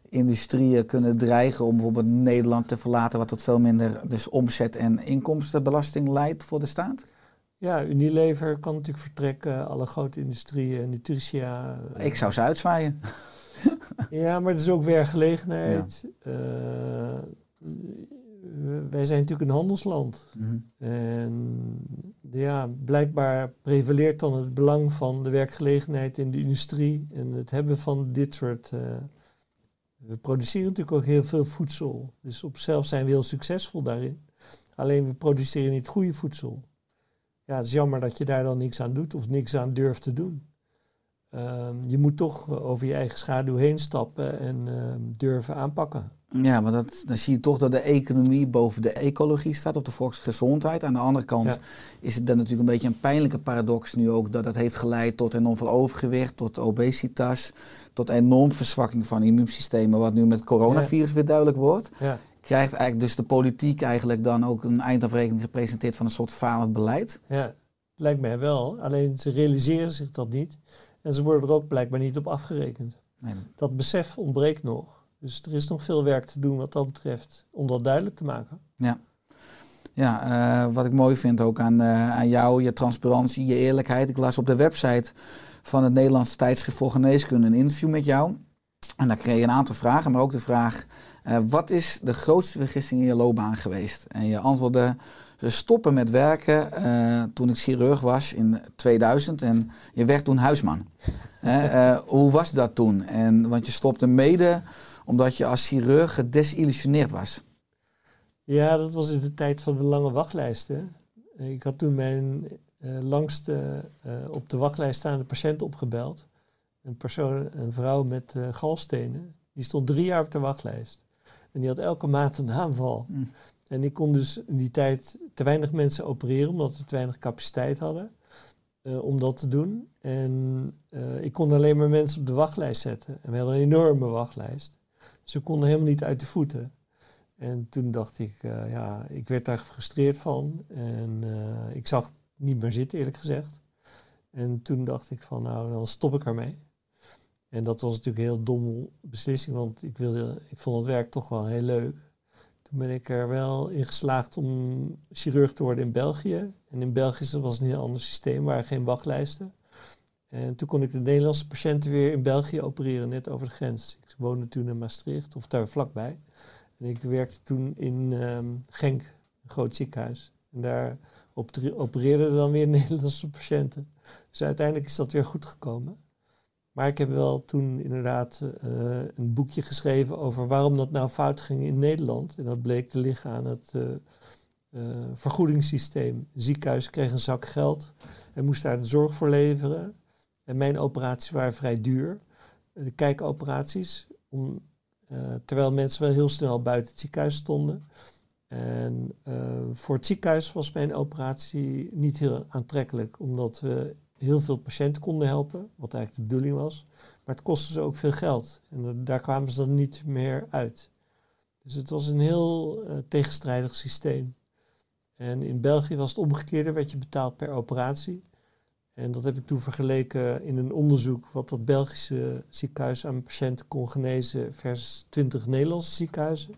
industrieën kunnen dreigen om bijvoorbeeld Nederland te verlaten, wat tot veel minder dus omzet- en inkomstenbelasting leidt voor de staat?
Ja, Unilever kan natuurlijk vertrekken, alle grote industrieën, Nutritia. eh,
Ik zou ze uitzwaaien. [laughs]
Ja, maar het is ook werkgelegenheid. Eh, wij zijn natuurlijk een handelsland.
Mhm.
En ja, blijkbaar prevaleert dan het belang van de werkgelegenheid in de industrie en het hebben van dit soort. eh, we produceren natuurlijk ook heel veel voedsel. Dus op zichzelf zijn we heel succesvol daarin. Alleen we produceren niet goede voedsel. Ja, het is jammer dat je daar dan niks aan doet of niks aan durft te doen. Ehm, je moet toch eh, over je eigen schaduw heen stappen en ehm, durven aanpakken.
Ja, maar dat, dan zie je toch dat de economie boven de ecologie staat, of de volksgezondheid. Aan de andere kant
Ja.
is het dan natuurlijk een beetje een pijnlijke paradox nu ook, dat dat heeft geleid tot enorm veel overgewicht, tot obesitas, tot enorm verzwakking van immuunsystemen, wat nu met het coronavirus weer duidelijk wordt.
Ja.
Krijgt eigenlijk dus de politiek eigenlijk dan ook een eindafrekening gepresenteerd van een soort falend beleid?
Ja, lijkt mij wel. Alleen ze realiseren zich dat niet. En ze worden er ook blijkbaar niet op afgerekend.
Nee,
Dat besef ontbreekt nog. Dus er is nog veel werk te doen wat dat betreft om dat duidelijk te maken.
Ja, eh, wat ik mooi vind ook aan, eh, aan jou, je transparantie, je eerlijkheid. Ik las op de website van het Nederlandse tijdschrift voor geneeskunde een interview met jou. En daar kreeg je een aantal vragen, maar ook de vraag: eh, wat is de grootste vergissing in je loopbaan geweest? En je antwoordde: ze stoppen met werken eh, toen ik chirurg was in 2000 en je werd toen huisman. [laughs] Eh, hoe was dat toen? En, want je stopte mede omdat je als chirurg gedesillusioneerd was.
Ja, dat was in de tijd van de lange wachtlijsten. Ik had toen mijn langste op de wachtlijst staande patiënt opgebeld. Een persoon, een vrouw met galstenen. Die stond drie jaar op de wachtlijst. En die had elke maand een aanval.
Mm.
En ik kon dus in die tijd te weinig mensen opereren, omdat we te weinig capaciteit hadden eh, om dat te doen. En eh, ik kon alleen maar mensen op de wachtlijst zetten. En we hadden een enorme wachtlijst. Dus we konden helemaal niet uit de voeten. En toen dacht ik, eh, ja, ik werd daar gefrustreerd van. En ik zag het niet meer zitten, eerlijk gezegd. En toen dacht ik van, nou, dan stop ik ermee. En dat was natuurlijk een heel domme beslissing, want ik, wilde, ik vond het werk toch wel heel leuk. Toen ben ik er wel in geslaagd om chirurg te worden in België. En in België was een heel ander systeem, waren geen wachtlijsten. En toen kon ik de Nederlandse patiënten weer in België opereren, net over de grens. Ik woonde toen in Maastricht, of daar vlakbij. En ik werkte toen in ehm, Genk, een groot ziekenhuis. En daar opere- opereerden dan weer [laughs] Nederlandse patiënten. Dus uiteindelijk is dat weer goed gekomen. Maar ik heb wel toen inderdaad eh, een boekje geschreven over waarom dat nou fout ging in Nederland. En dat bleek te liggen aan het eh, eh, vergoedingssysteem. Een ziekenhuis kreeg een zak geld en moest daar de zorg voor leveren. En mijn operaties waren vrij duur. De kijkoperaties, om, terwijl mensen wel heel snel buiten het ziekenhuis stonden. En voor het ziekenhuis was mijn operatie niet heel aantrekkelijk, omdat we heel veel patiënten konden helpen, wat eigenlijk de bedoeling was. Maar het kostte ze ook veel geld en da- daar kwamen ze dan niet meer uit. Dus het was een heel eh, tegenstrijdig systeem. En in België was het omgekeerde, werd je betaald per operatie. En dat heb ik toen vergeleken in een onderzoek wat dat Belgische ziekenhuis aan patiënten kon genezen versus 20 Nederlandse ziekenhuizen.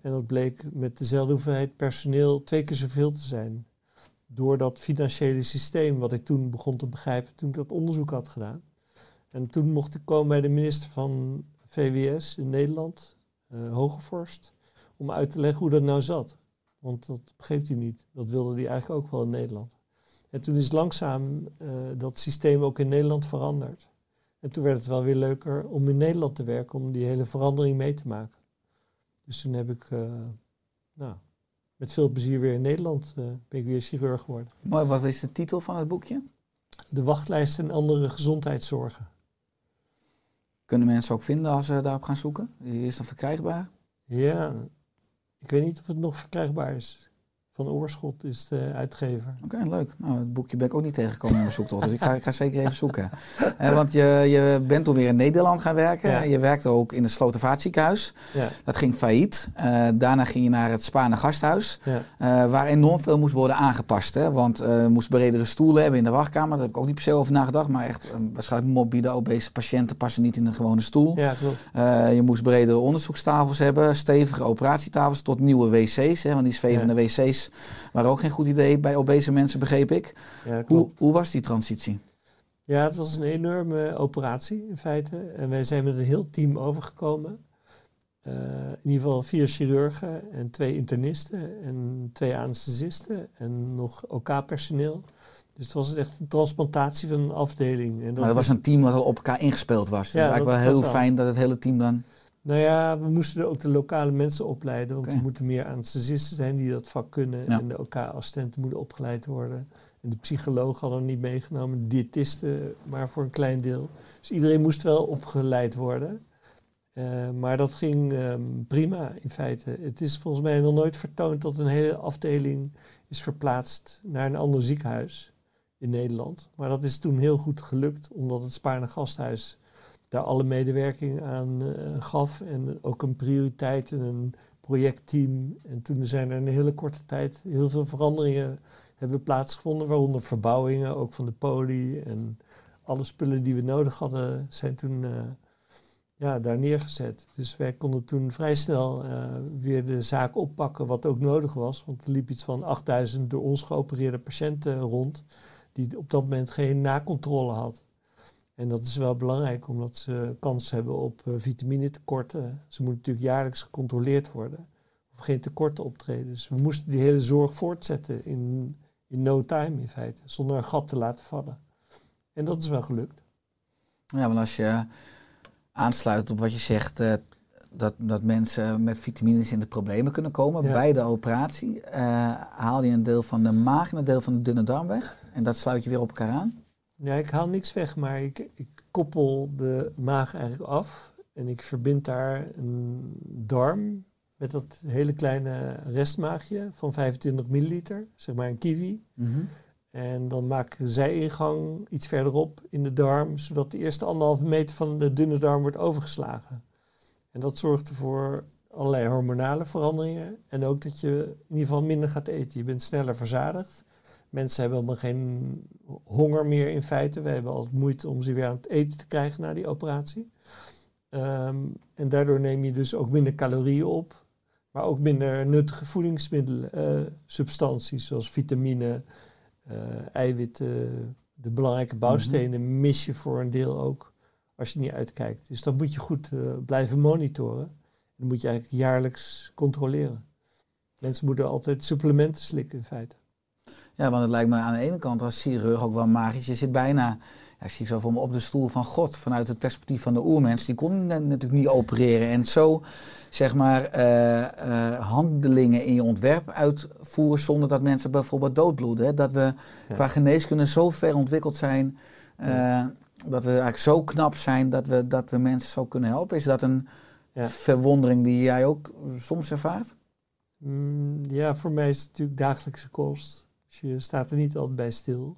En dat bleek met dezelfde hoeveelheid personeel twee keer zoveel te zijn. Door dat financiële systeem wat ik toen begon te begrijpen toen ik dat onderzoek had gedaan. En toen mocht ik komen bij de minister van VWS in Nederland, eh Hogevorst, om uit te leggen hoe dat nou zat. Want dat begreep hij niet. Dat wilde hij eigenlijk ook wel in Nederland. En toen is langzaam eh, dat systeem ook in Nederland veranderd. En toen werd het wel weer leuker om in Nederland te werken, om die hele verandering mee te maken. Dus toen heb ik, eh, nou, met veel plezier weer in Nederland, eh, ben ik weer chirurg geworden.
Mooi, wat is de titel van het boekje?
De wachtlijst en andere gezondheidszorgen.
Kunnen mensen ook vinden als ze daarop gaan zoeken? Is dat verkrijgbaar?
Ja, ik weet niet of het nog verkrijgbaar is. Van Oorschot is de uitgever.
Oké, leuk. Nou, het boekje ben ik ook niet tegengekomen in mijn zoektocht, dus ik ga, ik ga zeker even zoeken. [laughs] Eh, want je, je bent toen weer in Nederland gaan werken.
Ja.
Je werkte ook in het Slotervaartziekenhuis.
Ja,
Dat ging failliet. Eh, daarna ging je naar het Spaanse gasthuis,
ja.
eh, waar enorm veel moest worden aangepast. Hè? Want je moest bredere stoelen hebben in de wachtkamer. Daar heb ik ook niet per se over nagedacht. Maar echt, waarschijnlijk morbide, obese patiënten passen niet in een gewone stoel.
ja klopt.
Je moest bredere onderzoekstafels hebben, stevige operatietafels tot nieuwe wc's. Hè, want die zwevende wc's waren ook geen goed idee bij obese mensen, begreep ik.
Ja.
Hoe, hoe was die transitie?
Ja, het was een enorme operatie in feite. En wij zijn met een heel team overgekomen. Eh, in ieder geval vier chirurgen en twee internisten en twee anesthesisten en nog OK-personeel. dus het was echt een transplantatie van een afdeling. En
Maar dat was een team dat al op elkaar ingespeeld was. Dus
Ja,
eigenlijk
dat-
wel heel
dat
fijn dat het hele team dan...
Nou ja, we moesten ook de lokale mensen opleiden. Want er moeten meer anesthesisten zijn die dat vak kunnen.
Ja.
En de OK-assistenten moeten opgeleid worden. En de psycholoog hadden we niet meegenomen. De diëtisten maar voor een klein deel. Dus iedereen moest wel opgeleid worden. Eh, maar dat ging ehm, prima in feite. Het is volgens mij nog nooit vertoond dat een hele afdeling is verplaatst naar een ander ziekenhuis in Nederland. Maar dat is toen heel goed gelukt, omdat het Spaarne Gasthuis daar alle medewerking aan eh, gaf. En ook een prioriteit en een projectteam. En toen zijn er in een hele korte tijd heel veel veranderingen hebben plaatsgevonden. Waaronder verbouwingen, ook van de poli. En alle spullen die we nodig hadden zijn toen eh, ja, daar neergezet. Dus wij konden toen vrij snel eh, weer de zaak oppakken wat ook nodig was. Want er liep iets van 8000 door ons geopereerde patiënten rond. Die op dat moment geen nakontrole had. En dat is wel belangrijk omdat ze kans hebben op uh, vitaminetekorten. Ze moeten natuurlijk jaarlijks gecontroleerd worden. Of geen tekorten optreden. Dus we moesten die hele zorg voortzetten in, in no time in feite. Zonder een gat te laten vallen. En dat is wel gelukt.
Ja, want als je aansluit op wat je zegt, eh, dat, dat mensen met vitamines in de problemen kunnen komen
Ja.
bij de operatie, eh, haal je een deel van de maag en een deel van de dunne darm weg. En dat sluit je weer op elkaar aan.
Ja, ik haal niks weg, maar ik, ik koppel de maag eigenlijk af. En ik verbind daar een darm met dat hele kleine restmaagje van 25 milliliter, zeg maar een kiwi. En dan maak ik een zijingang iets verderop in de darm, zodat de eerste anderhalve meter van de dunne darm wordt overgeslagen. En dat zorgt ervoor allerlei hormonale veranderingen. En ook dat je in ieder geval minder gaat eten. Je bent sneller verzadigd. Mensen hebben helemaal geen honger meer in feite. We hebben altijd moeite om ze weer aan het eten te krijgen na die operatie. Ehm, en daardoor neem je dus ook minder calorieën op. Maar ook minder nuttige voedingsmiddelen, eh, substanties zoals vitamine, eh, eiwitten. De belangrijke bouwstenen mis je voor een deel ook als je niet uitkijkt. Dus dat moet je goed eh, blijven monitoren. Dat moet je eigenlijk jaarlijks controleren. Mensen moeten altijd supplementen slikken in feite.
Ja, want het lijkt me aan de ene kant als chirurg ook wel magisch. Je zit bijna, ja, ik zie zo voor me, op de stoel van God. Vanuit het perspectief van de oermens. Die kon natuurlijk niet opereren. En zo, zeg maar, eh, eh, handelingen in je ontwerp uitvoeren zonder dat mensen bijvoorbeeld doodbloeden. Hè? Dat we
Ja.
qua geneeskunde zo ver ontwikkeld zijn. eh, Dat we eigenlijk zo knap zijn dat we, dat we mensen zo kunnen helpen. Is dat een
Ja.
verwondering die jij ook soms ervaart?
Mm, ja, voor mij is het natuurlijk dagelijkse kost. Dus je staat er niet altijd bij stil.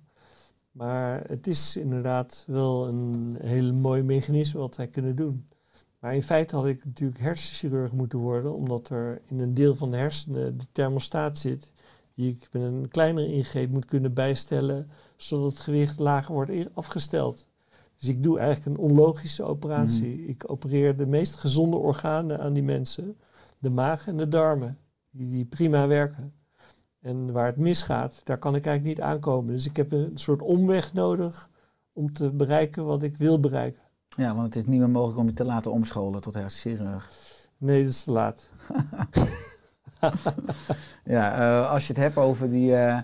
Maar het is inderdaad wel een heel mooi mechanisme wat wij kunnen doen. Maar in feite had ik natuurlijk hersenchirurg moeten worden, omdat er in een deel van de hersenen de thermostaat zit, die ik met een kleinere ingreep moet kunnen bijstellen, zodat het gewicht lager wordt in- afgesteld. Dus ik doe eigenlijk een onlogische operatie. Ik opereer de meest gezonde organen aan die mensen, de maag en de darmen, die, die prima werken. En waar het misgaat, daar kan ik eigenlijk niet aankomen. Dus ik heb een soort omweg nodig om te bereiken wat ik wil bereiken.
Ja, want het is niet meer mogelijk om je te laten omscholen tot hersenchirurg.
Nee, dat is te laat. [laughs]
Ja, eh, als je het hebt over die, eh,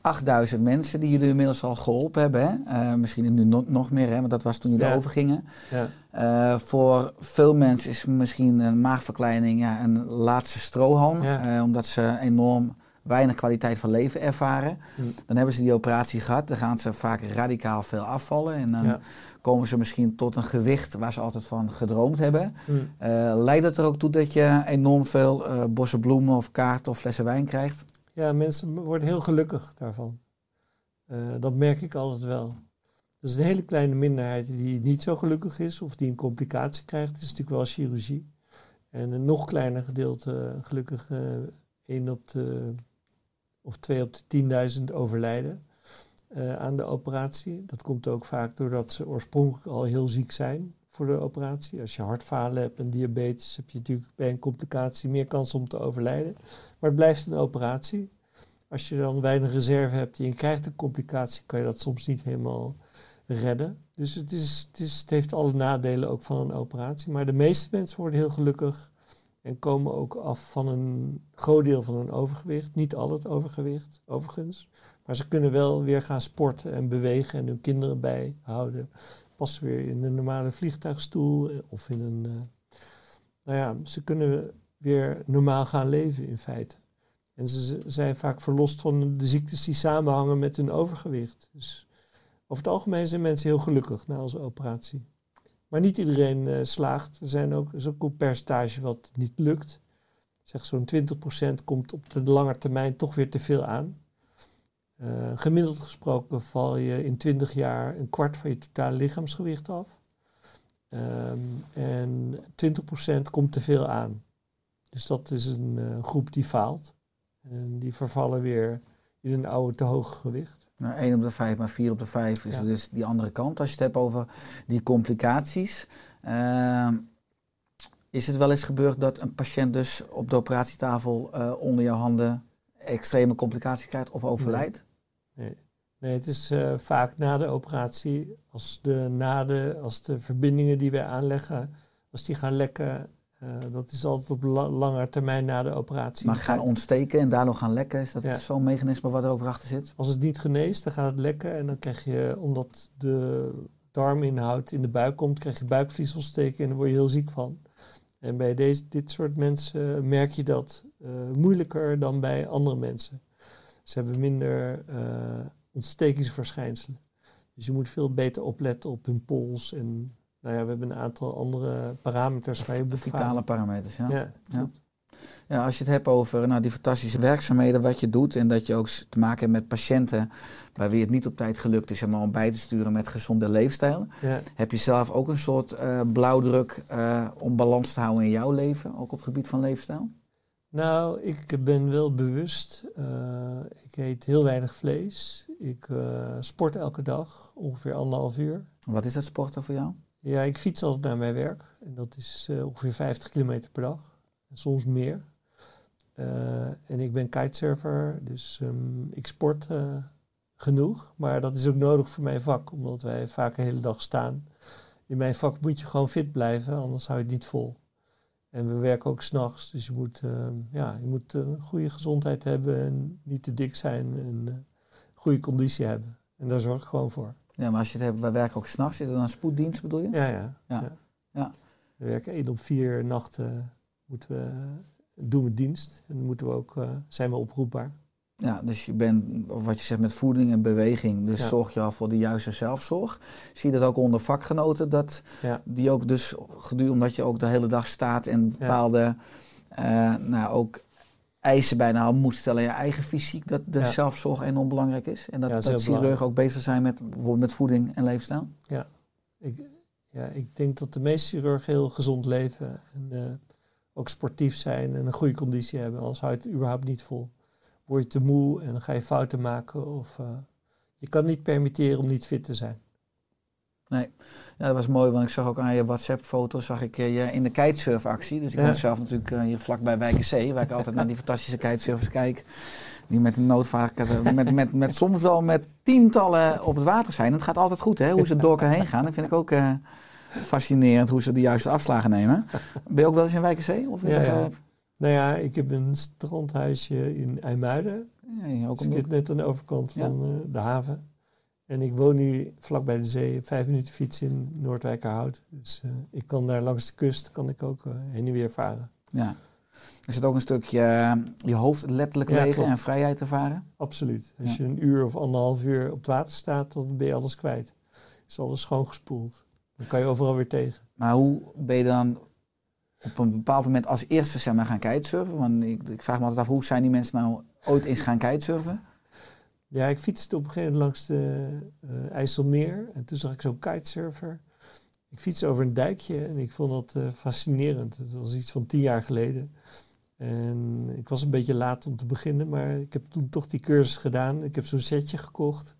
8000 mensen die jullie inmiddels al geholpen hebben. Hè? Eh, misschien nu no- nog meer, hè? want dat was toen jullie
Ja.
overgingen.
Ja.
Eh, voor veel mensen is misschien een maagverkleining ja, een laatste strohalm.
Ja.
eh, omdat ze enorm weinig kwaliteit van leven ervaren. Dan hebben ze die operatie gehad. Dan gaan ze vaak radicaal veel afvallen. En dan
Ja.
komen ze misschien tot een gewicht waar ze altijd van gedroomd hebben. Eh, leidt het er ook toe dat je enorm veel eh bossen bloemen of kaarten of flessen wijn krijgt?
Ja, mensen worden heel gelukkig daarvan. Eh, dat merk ik altijd wel. Er is een hele kleine minderheid die niet zo gelukkig is of die een complicatie krijgt. Dat is natuurlijk wel chirurgie. En een nog kleiner gedeelte, gelukkig 1 op de, of 2 op de 10.000 overlijden eh, aan de operatie. Dat komt ook vaak doordat ze oorspronkelijk al heel ziek zijn voor de operatie. Als je hartfalen hebt en diabetes heb je natuurlijk bij een complicatie meer kans om te overlijden. Maar het blijft een operatie. Als je dan weinig reserve hebt en je krijgt een complicatie, kan je dat soms niet helemaal redden. Dus het, is, het heeft alle nadelen ook van een operatie. Maar de meeste mensen worden heel gelukkig en komen ook af van een groot deel van hun overgewicht. Niet al het overgewicht, overigens. Maar ze kunnen wel weer gaan sporten en bewegen en hun kinderen bijhouden. Pas weer in een normale vliegtuigstoel eh, of in een. eh, nou ja, ze kunnen weer normaal gaan leven in feite. En ze zijn vaak verlost van de ziektes die samenhangen met hun overgewicht. Dus over het algemeen zijn mensen heel gelukkig na onze operatie. Maar niet iedereen eh, slaagt. Er zijn ook, is ook een percentage wat niet lukt. Zeg zo'n 20% komt op de lange termijn toch weer te veel aan. Eh, gemiddeld gesproken val je in 20 jaar een kwart van je totale lichaamsgewicht af. Ehm, en 20% komt te veel aan. Dus dat is een eh, groep die faalt. En die vervallen weer in een oude te hoog gewicht.
Nou, 1 op de 5, maar 4 op de 5 is
Ja.
dus die andere kant. Als je het hebt over die complicaties. Ehm, is het wel eens gebeurd dat een patiënt dus op de operatietafel eh, onder jouw handen extreme complicaties krijgt of overlijdt?
Nee, nee het is eh, vaak na de operatie, als de naden, als de verbindingen die wij aanleggen, als die gaan lekken, eh, dat is altijd op la- lange termijn na de operatie.
Maar gaan ontsteken en daardoor gaan lekken, is dat
Ja.
zo'n mechanisme wat er over achter zit?
Als het niet geneest, dan gaat het lekken en dan krijg je, omdat de darminhoud in de buik komt, krijg je buikvliesontsteking en daar word je heel ziek van. En bij deze, dit soort mensen merk je dat eh, moeilijker dan bij andere mensen. Ze hebben minder eh, ontstekingsverschijnselen. Dus je moet veel beter opletten op hun pols. En nou ja, we hebben een aantal andere parameters waar je moet
Verticale parameters, ja.
Ja,
Ja. Ja, als je het hebt over nou, die fantastische werkzaamheden wat je doet en dat je ook te maken hebt met patiënten bij wie het niet op tijd gelukt is om, om bij te sturen met gezonde leefstijl,
Ja.
heb je zelf ook een soort eh, blauwdruk eh, om balans te houden in jouw leven, ook op het gebied van leefstijl?
Nou, ik ben wel bewust. eh, ik eet heel weinig vlees. Ik sport elke dag, ongeveer anderhalf uur.
Wat is dat sporten voor jou?
Ja, ik fiets altijd naar mijn werk. En dat is eh, ongeveer 50 kilometer per dag. En soms meer. Eh, en ik ben kitesurfer, dus ehm, ik sport eh, genoeg. Maar dat is ook nodig voor mijn vak, omdat wij vaak de hele dag staan. In mijn vak moet je gewoon fit blijven, anders hou je het niet vol. En we werken ook s'nachts, dus je moet, ehm, ja, je moet een goede gezondheid hebben en niet te dik zijn en goede conditie hebben. En daar zorg ik gewoon voor.
Ja, maar als je het hebt, wij werken ook s'nachts, is dan een spoeddienst bedoel je?
Ja, ja.
Ja. Ja.
We werken één op vier nachten moeten we, doen we dienst. En moeten we ook, eh, zijn we oproepbaar.
Ja, dus je bent, wat je zegt, met voeding en beweging. Dus
Ja.
zorg je al voor de juiste zelfzorg. Zie je dat ook onder vakgenoten, dat
Ja.
die ook dus, gedurende omdat je ook de hele dag staat en bepaalde, eh, nou ook eisen bijna al moet stellen aan je eigen fysiek, dat de
Ja.
zelfzorg enorm belangrijk is. En dat,
Ja,
chirurgen ook bezig zijn met bijvoorbeeld met voeding en leefstijl.
Ik, ja, ik denk dat de meeste chirurgen heel gezond leven. En eh, ook sportief zijn en een goede conditie hebben. Anders hou je het überhaupt niet vol. Word je te moe en dan ga je fouten maken. Of, eh, je kan niet permitteren om niet fit te zijn.
Ja, dat was mooi, want ik zag ook aan je WhatsApp-foto zag ik eh, je in de kitesurfactie. Dus ik
Ja.
woon zelf natuurlijk eh, hier vlakbij Wijkenzee, waar ik [laughs] altijd naar die fantastische kitesurfers kijk. Die met een noodvaart, eh, met, met, met soms wel met tientallen op het water zijn. Het gaat altijd goed, hè, hoe ze door elkaar heen gaan. Dat vind ik ook fascinerend, hoe ze de juiste afslagen nemen. Ben je ook wel eens in Wijkenzee? Of
Ja, ja. Nou ja, ik heb een strandhuisje in IJmuiden.
Ja, ook
Dus ik zit net aan de overkant van de haven. En ik woon nu vlak bij de zee, vijf minuten fietsen in Noordwijkerhout. Dus eh, ik kan daar langs de kust kan ik ook eh, heen en weer varen.
ja. Er zit ook een stukje eh, je hoofd letterlijk
Ja,
legen en vrijheid ervaren.
Absoluut. Als
Ja.
je een uur of anderhalf uur op het water staat, dan ben je alles kwijt. Is alles schoongespoeld. Dan kan je overal weer tegen.
Maar hoe ben je dan op een bepaald moment als eerste zeg maar, gaan kitesurfen? Want ik, ik vraag me altijd af, hoe zijn die mensen nou ooit eens gaan kitesurfen?
Ja, ik fietste op een gegeven moment langs de eh, IJsselmeer. En toen zag ik zo'n kitesurfer. Ik fietste over een dijkje en ik vond dat eh, fascinerend. Het was iets van tien jaar geleden. En ik was een beetje laat om te beginnen, maar ik heb toen toch die cursus gedaan. Ik heb zo'n setje gekocht.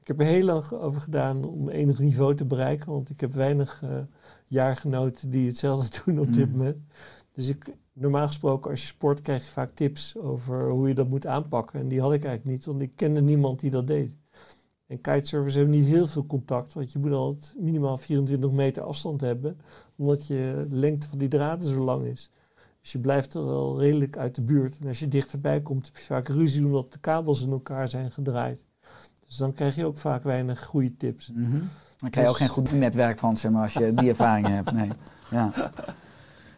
Ik heb er heel lang over gedaan om enig niveau te bereiken, want ik heb weinig eh, jaargenoten die hetzelfde [laughs] doen op dit
Mm.
moment. Dus ik, normaal gesproken, als je sport, krijg je vaak tips over hoe je dat moet aanpakken. En die had ik eigenlijk niet, want ik kende niemand die dat deed. En kitesurfers hebben niet heel veel contact, want je moet altijd minimaal 24 meter afstand hebben, omdat je de lengte van die draden zo lang is. Dus je blijft er wel redelijk uit de buurt. En als je dichterbij komt, heb je vaak ruzie omdat de kabels in elkaar zijn gedraaid. Dus dan krijg je ook vaak weinig goede tips.
Mhm. Dan krijg je ook geen goed netwerk van, zeg maar, als je die ervaring hebt. Nee. Ja.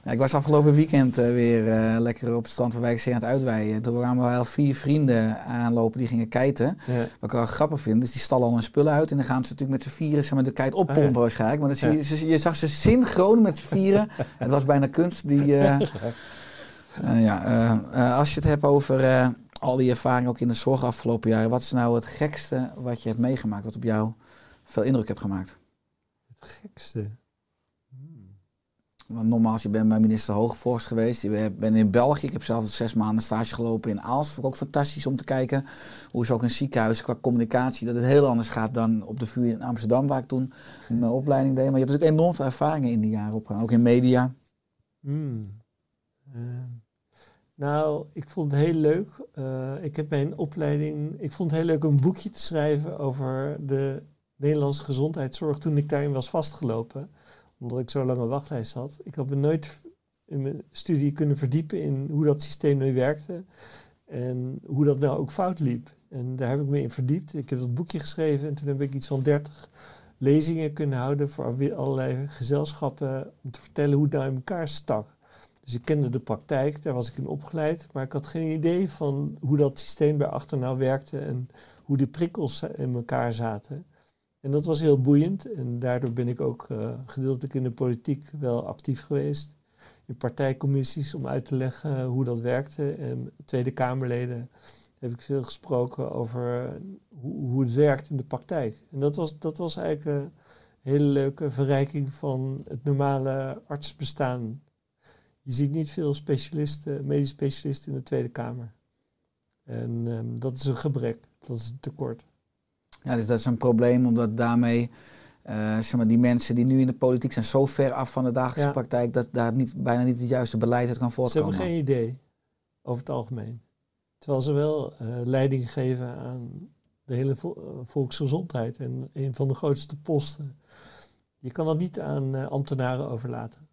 Ja, ik was afgelopen weekend eh, weer eh, lekker op het strand van Wijkzee aan het uitweiden. Toen kwamen we wel vier vrienden aanlopen die gingen kiten.
Ja.
Wat ik wel grappig vind, is die stallen al hun spullen uit en dan gaan ze natuurlijk met z'n vieren zeg maar, de kite oppompen
Ah, ja.
waarschijnlijk. Maar dat zie je, ze- je zag ze synchroon met z'n vieren. [laughs] het was bijna kunst. Die, eh, ja, als je het hebt over al die ervaring ook in de zorg afgelopen jaren. Wat is nou het gekste wat je hebt meegemaakt, wat op jou veel indruk heeft gemaakt?
Het gekste.
Want nogmaals, je bent bij minister Hoogvorst geweest. Je bent in België. Ik heb zelf zes maanden stage gelopen in Aalst. Vond ik ook fantastisch om te kijken hoe ze ook in ziekenhuizen qua communicatie... dat het heel anders gaat dan op de vuur in Amsterdam... waar ik toen mijn opleiding deed. Maar je hebt natuurlijk enorm veel ervaringen in die jaren opgedaan. Ook in media.
Hmm. Eh, nou, ik vond het heel leuk. Eh, ik heb mijn opleiding. Ik vond het heel leuk om een boekje te schrijven over de Nederlandse gezondheidszorg toen ik daarin was vastgelopen. Omdat ik zo lange wachtlijst had. Ik had me nooit in mijn studie kunnen verdiepen in hoe dat systeem nu werkte. En hoe dat nou ook fout liep. En daar heb ik me in verdiept. Ik heb dat boekje geschreven en toen heb ik iets van 30 lezingen kunnen houden voor allerlei gezelschappen om te vertellen hoe het nou in elkaar stak. Dus ik kende de praktijk, daar was ik in opgeleid, maar ik had geen idee van hoe dat systeem daarachter nou werkte en hoe die prikkels in elkaar zaten. En dat was heel boeiend en daardoor ben ik ook eh, gedeeltelijk in de politiek wel actief geweest. In partijcommissies om uit te leggen hoe dat werkte. En Tweede Kamerleden heb ik veel gesproken over hoe, hoe het werkt in de praktijk. En dat was, dat was eigenlijk een hele leuke verrijking van het normale artsbestaan. Je ziet niet veel specialisten, medisch specialisten in de Tweede Kamer. En ehm, dat is een gebrek, dat is een tekort.
Ja, dus dat is een probleem, omdat daarmee... eh, zeg maar, die mensen die nu in de politiek zijn zo ver af van de dagelijkse
Ja.
praktijk... dat daar niet, bijna niet het juiste beleid uit kan
Ze
voortkomen.
hebben geen idee, over het algemeen. Terwijl ze wel eh, leiding geven aan de hele vo- eh, volksgezondheid en een van de grootste posten. Je kan dat niet aan ambtenaren overlaten.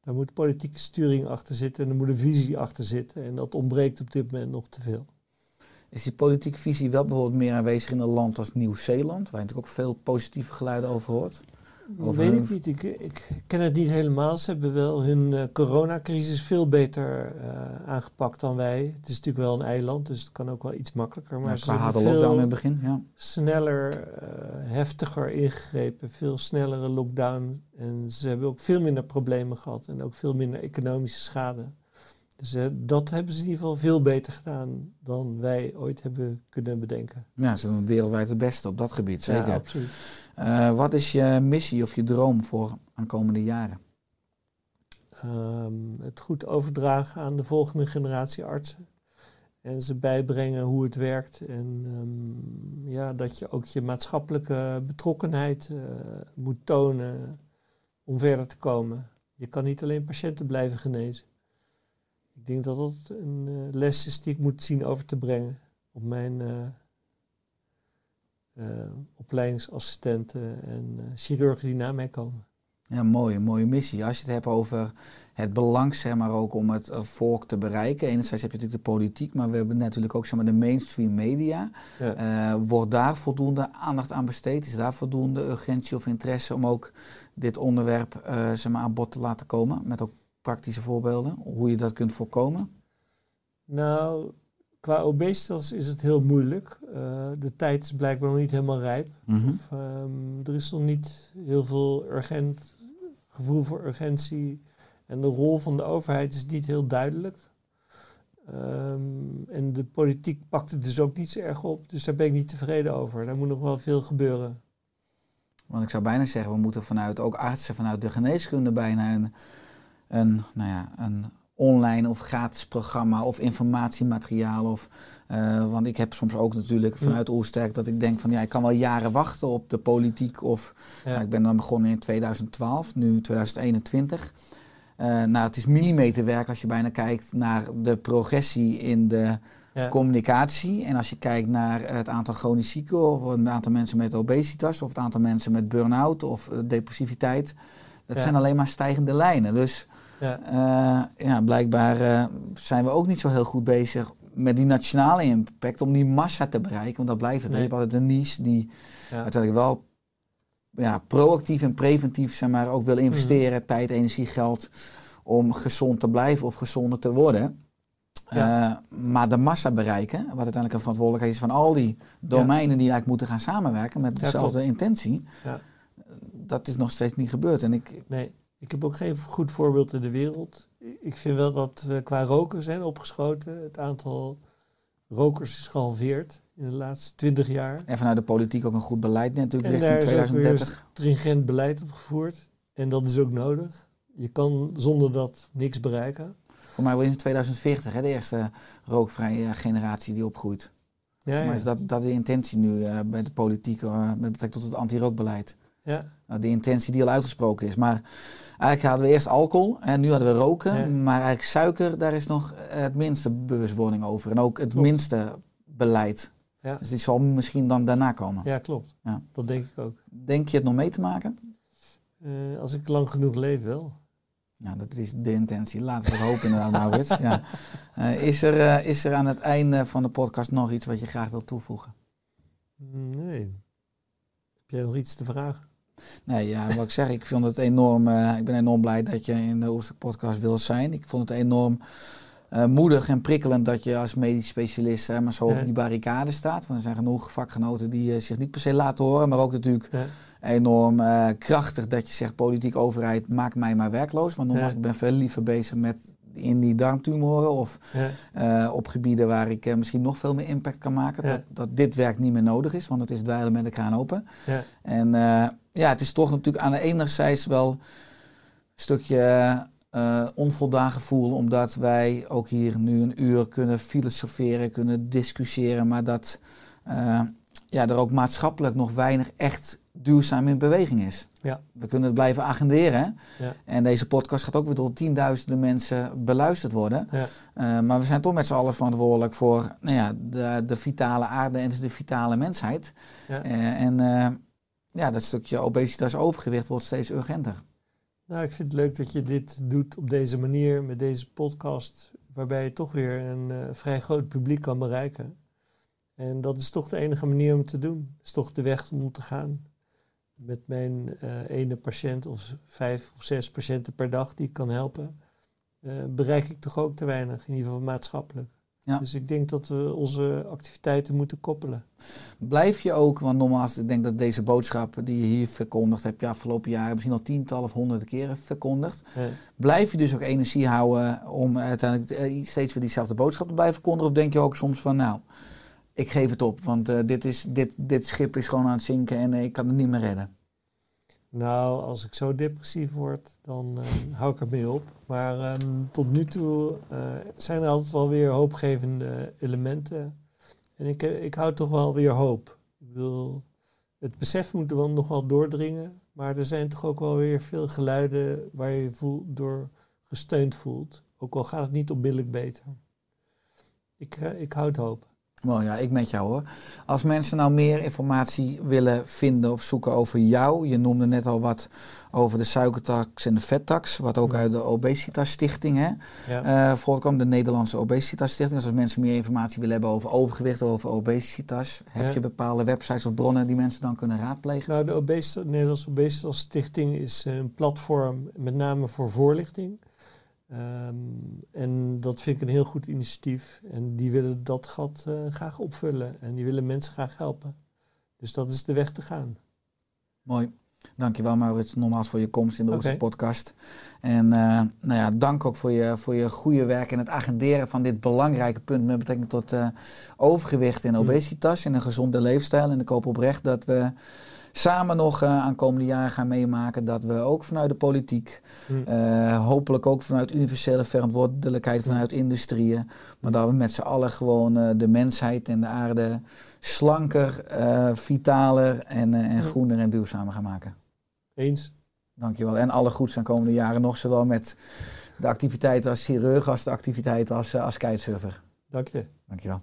Daar moet politieke sturing achter zitten en er moet een visie achter zitten. En dat ontbreekt op dit moment nog te veel.
Is die politieke visie wel bijvoorbeeld meer aanwezig in een land als Nieuw-Zeeland, waar je natuurlijk ook veel positieve geluiden over hoort? Over
Weet
hun-
ik niet. Ik, ik ken het niet helemaal. Ze hebben wel hun eh, coronacrisis veel beter eh, aangepakt dan wij. Het is natuurlijk wel een eiland, dus het kan ook wel iets makkelijker. Maar
Ja,
ze hebben
lockdown in het begin, ja.
sneller, eh, heftiger ingegrepen. Veel snellere lockdown. En ze hebben ook veel minder problemen gehad. En ook veel minder economische schade. Dus eh, dat hebben ze in ieder geval veel beter gedaan dan wij ooit hebben kunnen bedenken.
Ja, ze doen wereldwijd het beste op dat gebied, zeker.
Ja, absoluut.
Eh, wat is je missie of je droom voor aankomende jaren?
Ehm, het goed overdragen aan de volgende generatie artsen. En ze bijbrengen hoe het werkt. En ehm, ja, dat je ook je maatschappelijke betrokkenheid eh, moet tonen om verder te komen. Je kan niet alleen patiënten blijven genezen. Ik denk dat dat een eh, les is die ik moet zien over te brengen op mijn eh, eh, opleidingsassistenten en chirurgen die na mij komen.
Ja, mooie, mooie missie. Als je het hebt over het belang, zeg maar, ook om het volk te bereiken. Enerzijds heb je natuurlijk de politiek, maar we hebben natuurlijk ook zeg maar, de mainstream media.
Ja.
Wordt daar voldoende aandacht aan besteed? Is daar voldoende urgentie of interesse om ook dit onderwerp zeg maar, aan bod te laten komen? Met ook praktische voorbeelden, hoe je dat kunt voorkomen?
Nou, qua obesitas is het heel moeilijk. Eh, de tijd is blijkbaar nog niet helemaal rijp.
Mhm.
Of, ehm, er is nog niet heel veel urgent gevoel voor urgentie. En de rol van de overheid is niet heel duidelijk. Ehm, en de politiek pakt het dus ook niet zo erg op. Dus daar ben ik niet tevreden over. Daar moet nog wel veel gebeuren.
Want ik zou bijna zeggen, we moeten vanuit, ook artsen vanuit de geneeskunde bijna een, een, nou ja, een online of gratis programma of informatiemateriaal. Of, eh, want ik heb soms ook natuurlijk vanuit Oersterk dat ik denk van ja, ik kan wel jaren wachten op de politiek. Of
Ja.
nou, ik ben dan begonnen in 2012, nu 2021. Eh, nou, het is millimeterwerk als je bijna kijkt naar de progressie in de
Ja.
communicatie. En als je kijkt naar het aantal chronisch zieken, of het aantal mensen met obesitas, of het aantal mensen met burn-out of eh, depressiviteit. Dat
Ja.
zijn alleen maar stijgende lijnen. Dus
Ja.
eh, ja, blijkbaar eh, zijn we ook niet zo heel goed bezig met die nationale impact om die massa te bereiken. Want dat blijft het.
Nee.
Je hebt altijd een niche die
Ja.
uiteindelijk wel ja, proactief en preventief zeg maar, ook wil investeren,
Mhm.
tijd, energie, geld, om gezond te blijven of gezonder te worden.
Ja.
Eh, maar de massa bereiken, wat uiteindelijk een verantwoordelijkheid is van al die domeinen die eigenlijk moeten gaan samenwerken met
Ja,
dezelfde
klopt.
intentie,
Ja.
dat is nog steeds niet gebeurd. En ik,
Nee, ik heb ook geen goed voorbeeld in de wereld. Ik vind wel dat we qua roken zijn opgeschoten. Het aantal rokers is gehalveerd in de laatste twintig jaar.
en vanuit de politiek ook een goed beleid natuurlijk
En
richting
is ook weer
2030.
stringent beleid op gevoerd. En dat is ook nodig. Je kan zonder dat niks bereiken.
Voor mij wordt in 2040 hè, de eerste rookvrije generatie die opgroeit.
Ja,
Maar
ja.
is dat, dat de intentie nu eh, bij de politiek eh, met betrekking tot het anti-rookbeleid?
Ja.
Nou, de intentie die al uitgesproken is. Maar eigenlijk hadden we eerst alcohol en nu hadden we roken.
Ja.
Maar eigenlijk suiker, daar is nog het minste bewustwording over. En ook het
Klopt.
minste beleid.
Ja.
Dus die zal misschien dan daarna komen.
ja, klopt.
Ja.
Dat denk ik ook.
Denk je het nog mee te maken?
Eh, als ik lang genoeg leef wel.
Ja, dat is de intentie. Laten we het hopen inderdaad, Maurits. Ja. [laughs] Eh, is, er, eh, is er aan het einde van de podcast nog iets wat je graag wilt toevoegen?
Nee. Heb jij nog iets te vragen?
Nee, ja, wat ik zeg, ik vind het enorm. eh, ik ben enorm blij dat je in de Oerstuk podcast wil zijn. Ik vond het enorm eh, moedig en prikkelend dat je als medisch specialist eh, maar zo
Ja.
op die barricade staat. Want er zijn genoeg vakgenoten die zich niet per se laten horen, maar ook natuurlijk
Ja.
enorm krachtig dat je zegt: politieke overheid, maak mij maar werkloos. Want nogmaals,
Ja.
ik ben veel liever bezig met in die darmtumoren of
Ja.
eh, op gebieden waar ik eh, misschien nog veel meer impact kan maken.
Ja.
Dat, dat dit werk niet meer nodig is, want het is dweilen met de kraan open.
Ja.
En eh, ja, het is toch natuurlijk aan de enerzijds wel een stukje onvoldaan gevoel, omdat wij ook hier nu een uur kunnen filosoferen, kunnen discussiëren, maar dat ja, er ook maatschappelijk nog weinig echt duurzaam in beweging is.
Ja.
We kunnen het blijven agenderen.
Ja.
En deze podcast gaat ook weer door tienduizenden mensen beluisterd worden.
Ja.
Eh, maar we zijn toch met z'n allen verantwoordelijk voor nou ja, de, de vitale aarde en de vitale mensheid.
Ja.
Eh, en eh, ja, dat stukje obesitas overgewicht wordt steeds urgenter.
Nou, ik vind het leuk dat je dit doet op deze manier, met deze podcast, waarbij je toch weer een vrij groot publiek kan bereiken. En dat is toch de enige manier om te doen. Dat is toch de weg om te gaan. Met mijn eh, ene patiënt of vijf of zes patiënten per dag die ik kan helpen, eh, bereik ik toch ook te weinig, in ieder geval maatschappelijk.
Ja.
Dus ik denk dat we onze activiteiten moeten koppelen.
Blijf je ook, want nogmaals, ik denk dat deze boodschap die je hier verkondigd hebt, ja, afgelopen jaren misschien al tientallen of honderden keren verkondigd. Blijf je dus ook energie houden om uiteindelijk eh, steeds weer diezelfde boodschap te blijven verkondigen? Of denk je ook soms van, nou, ik geef het op, want eh, dit, is, dit, dit schip is gewoon aan het zinken en eh, ik kan het niet meer redden.
Nou, als ik zo depressief word, dan eh, hou ik ermee op. Maar ehm, tot nu toe zijn er altijd wel weer hoopgevende elementen. En ik, ik hou toch wel weer hoop. Ik bedoel, het besef moet er wel nog wel doordringen. Maar er zijn toch ook wel weer veel geluiden waar je voel, door gesteund voelt. Ook al gaat het niet onmiddellijk beter. Ik, ik houd hoop.
Mooi, ja, ik met jou hoor. Als mensen nou meer informatie willen vinden of zoeken over jou, je noemde net al wat over de suikertax en de vettax, wat ook uit de Obesitas Stichting hè,
Ja.
eh, voortkomt, de Nederlandse Obesitas Stichting. Dus als mensen meer informatie willen hebben over overgewicht, over obesitas, heb je bepaalde websites of bronnen die mensen dan kunnen raadplegen?
Nou, de Obesitas, Nederlandse Obesitas Stichting is een platform met name voor voorlichting. Ehm, en dat vind ik een heel goed initiatief. En die willen dat gat eh, graag opvullen. En die willen mensen graag helpen. Dus dat is de weg te gaan.
Mooi. Dankjewel Maurits, nogmaals voor je komst in de onze podcast. En eh, nou ja, dank ook voor je, voor je goede werk en het agenderen van dit belangrijke punt met betrekking tot eh, overgewicht en obesitas en een gezonde leefstijl. En ik hoop oprecht dat we samen nog uh, aankomende jaren gaan meemaken dat we ook vanuit de politiek,
Hm.
uh, hopelijk ook vanuit universele verantwoordelijkheid vanuit industrieën, maar dat we met z'n allen gewoon uh, de mensheid en de aarde slanker, vitaler en, en groener en duurzamer gaan maken.
Eens.
Dankjewel. En alle goeds aan komende jaren nog, zowel met de activiteiten als chirurg als de activiteiten als, als kitesurfer.
Dank je.
Dankjewel.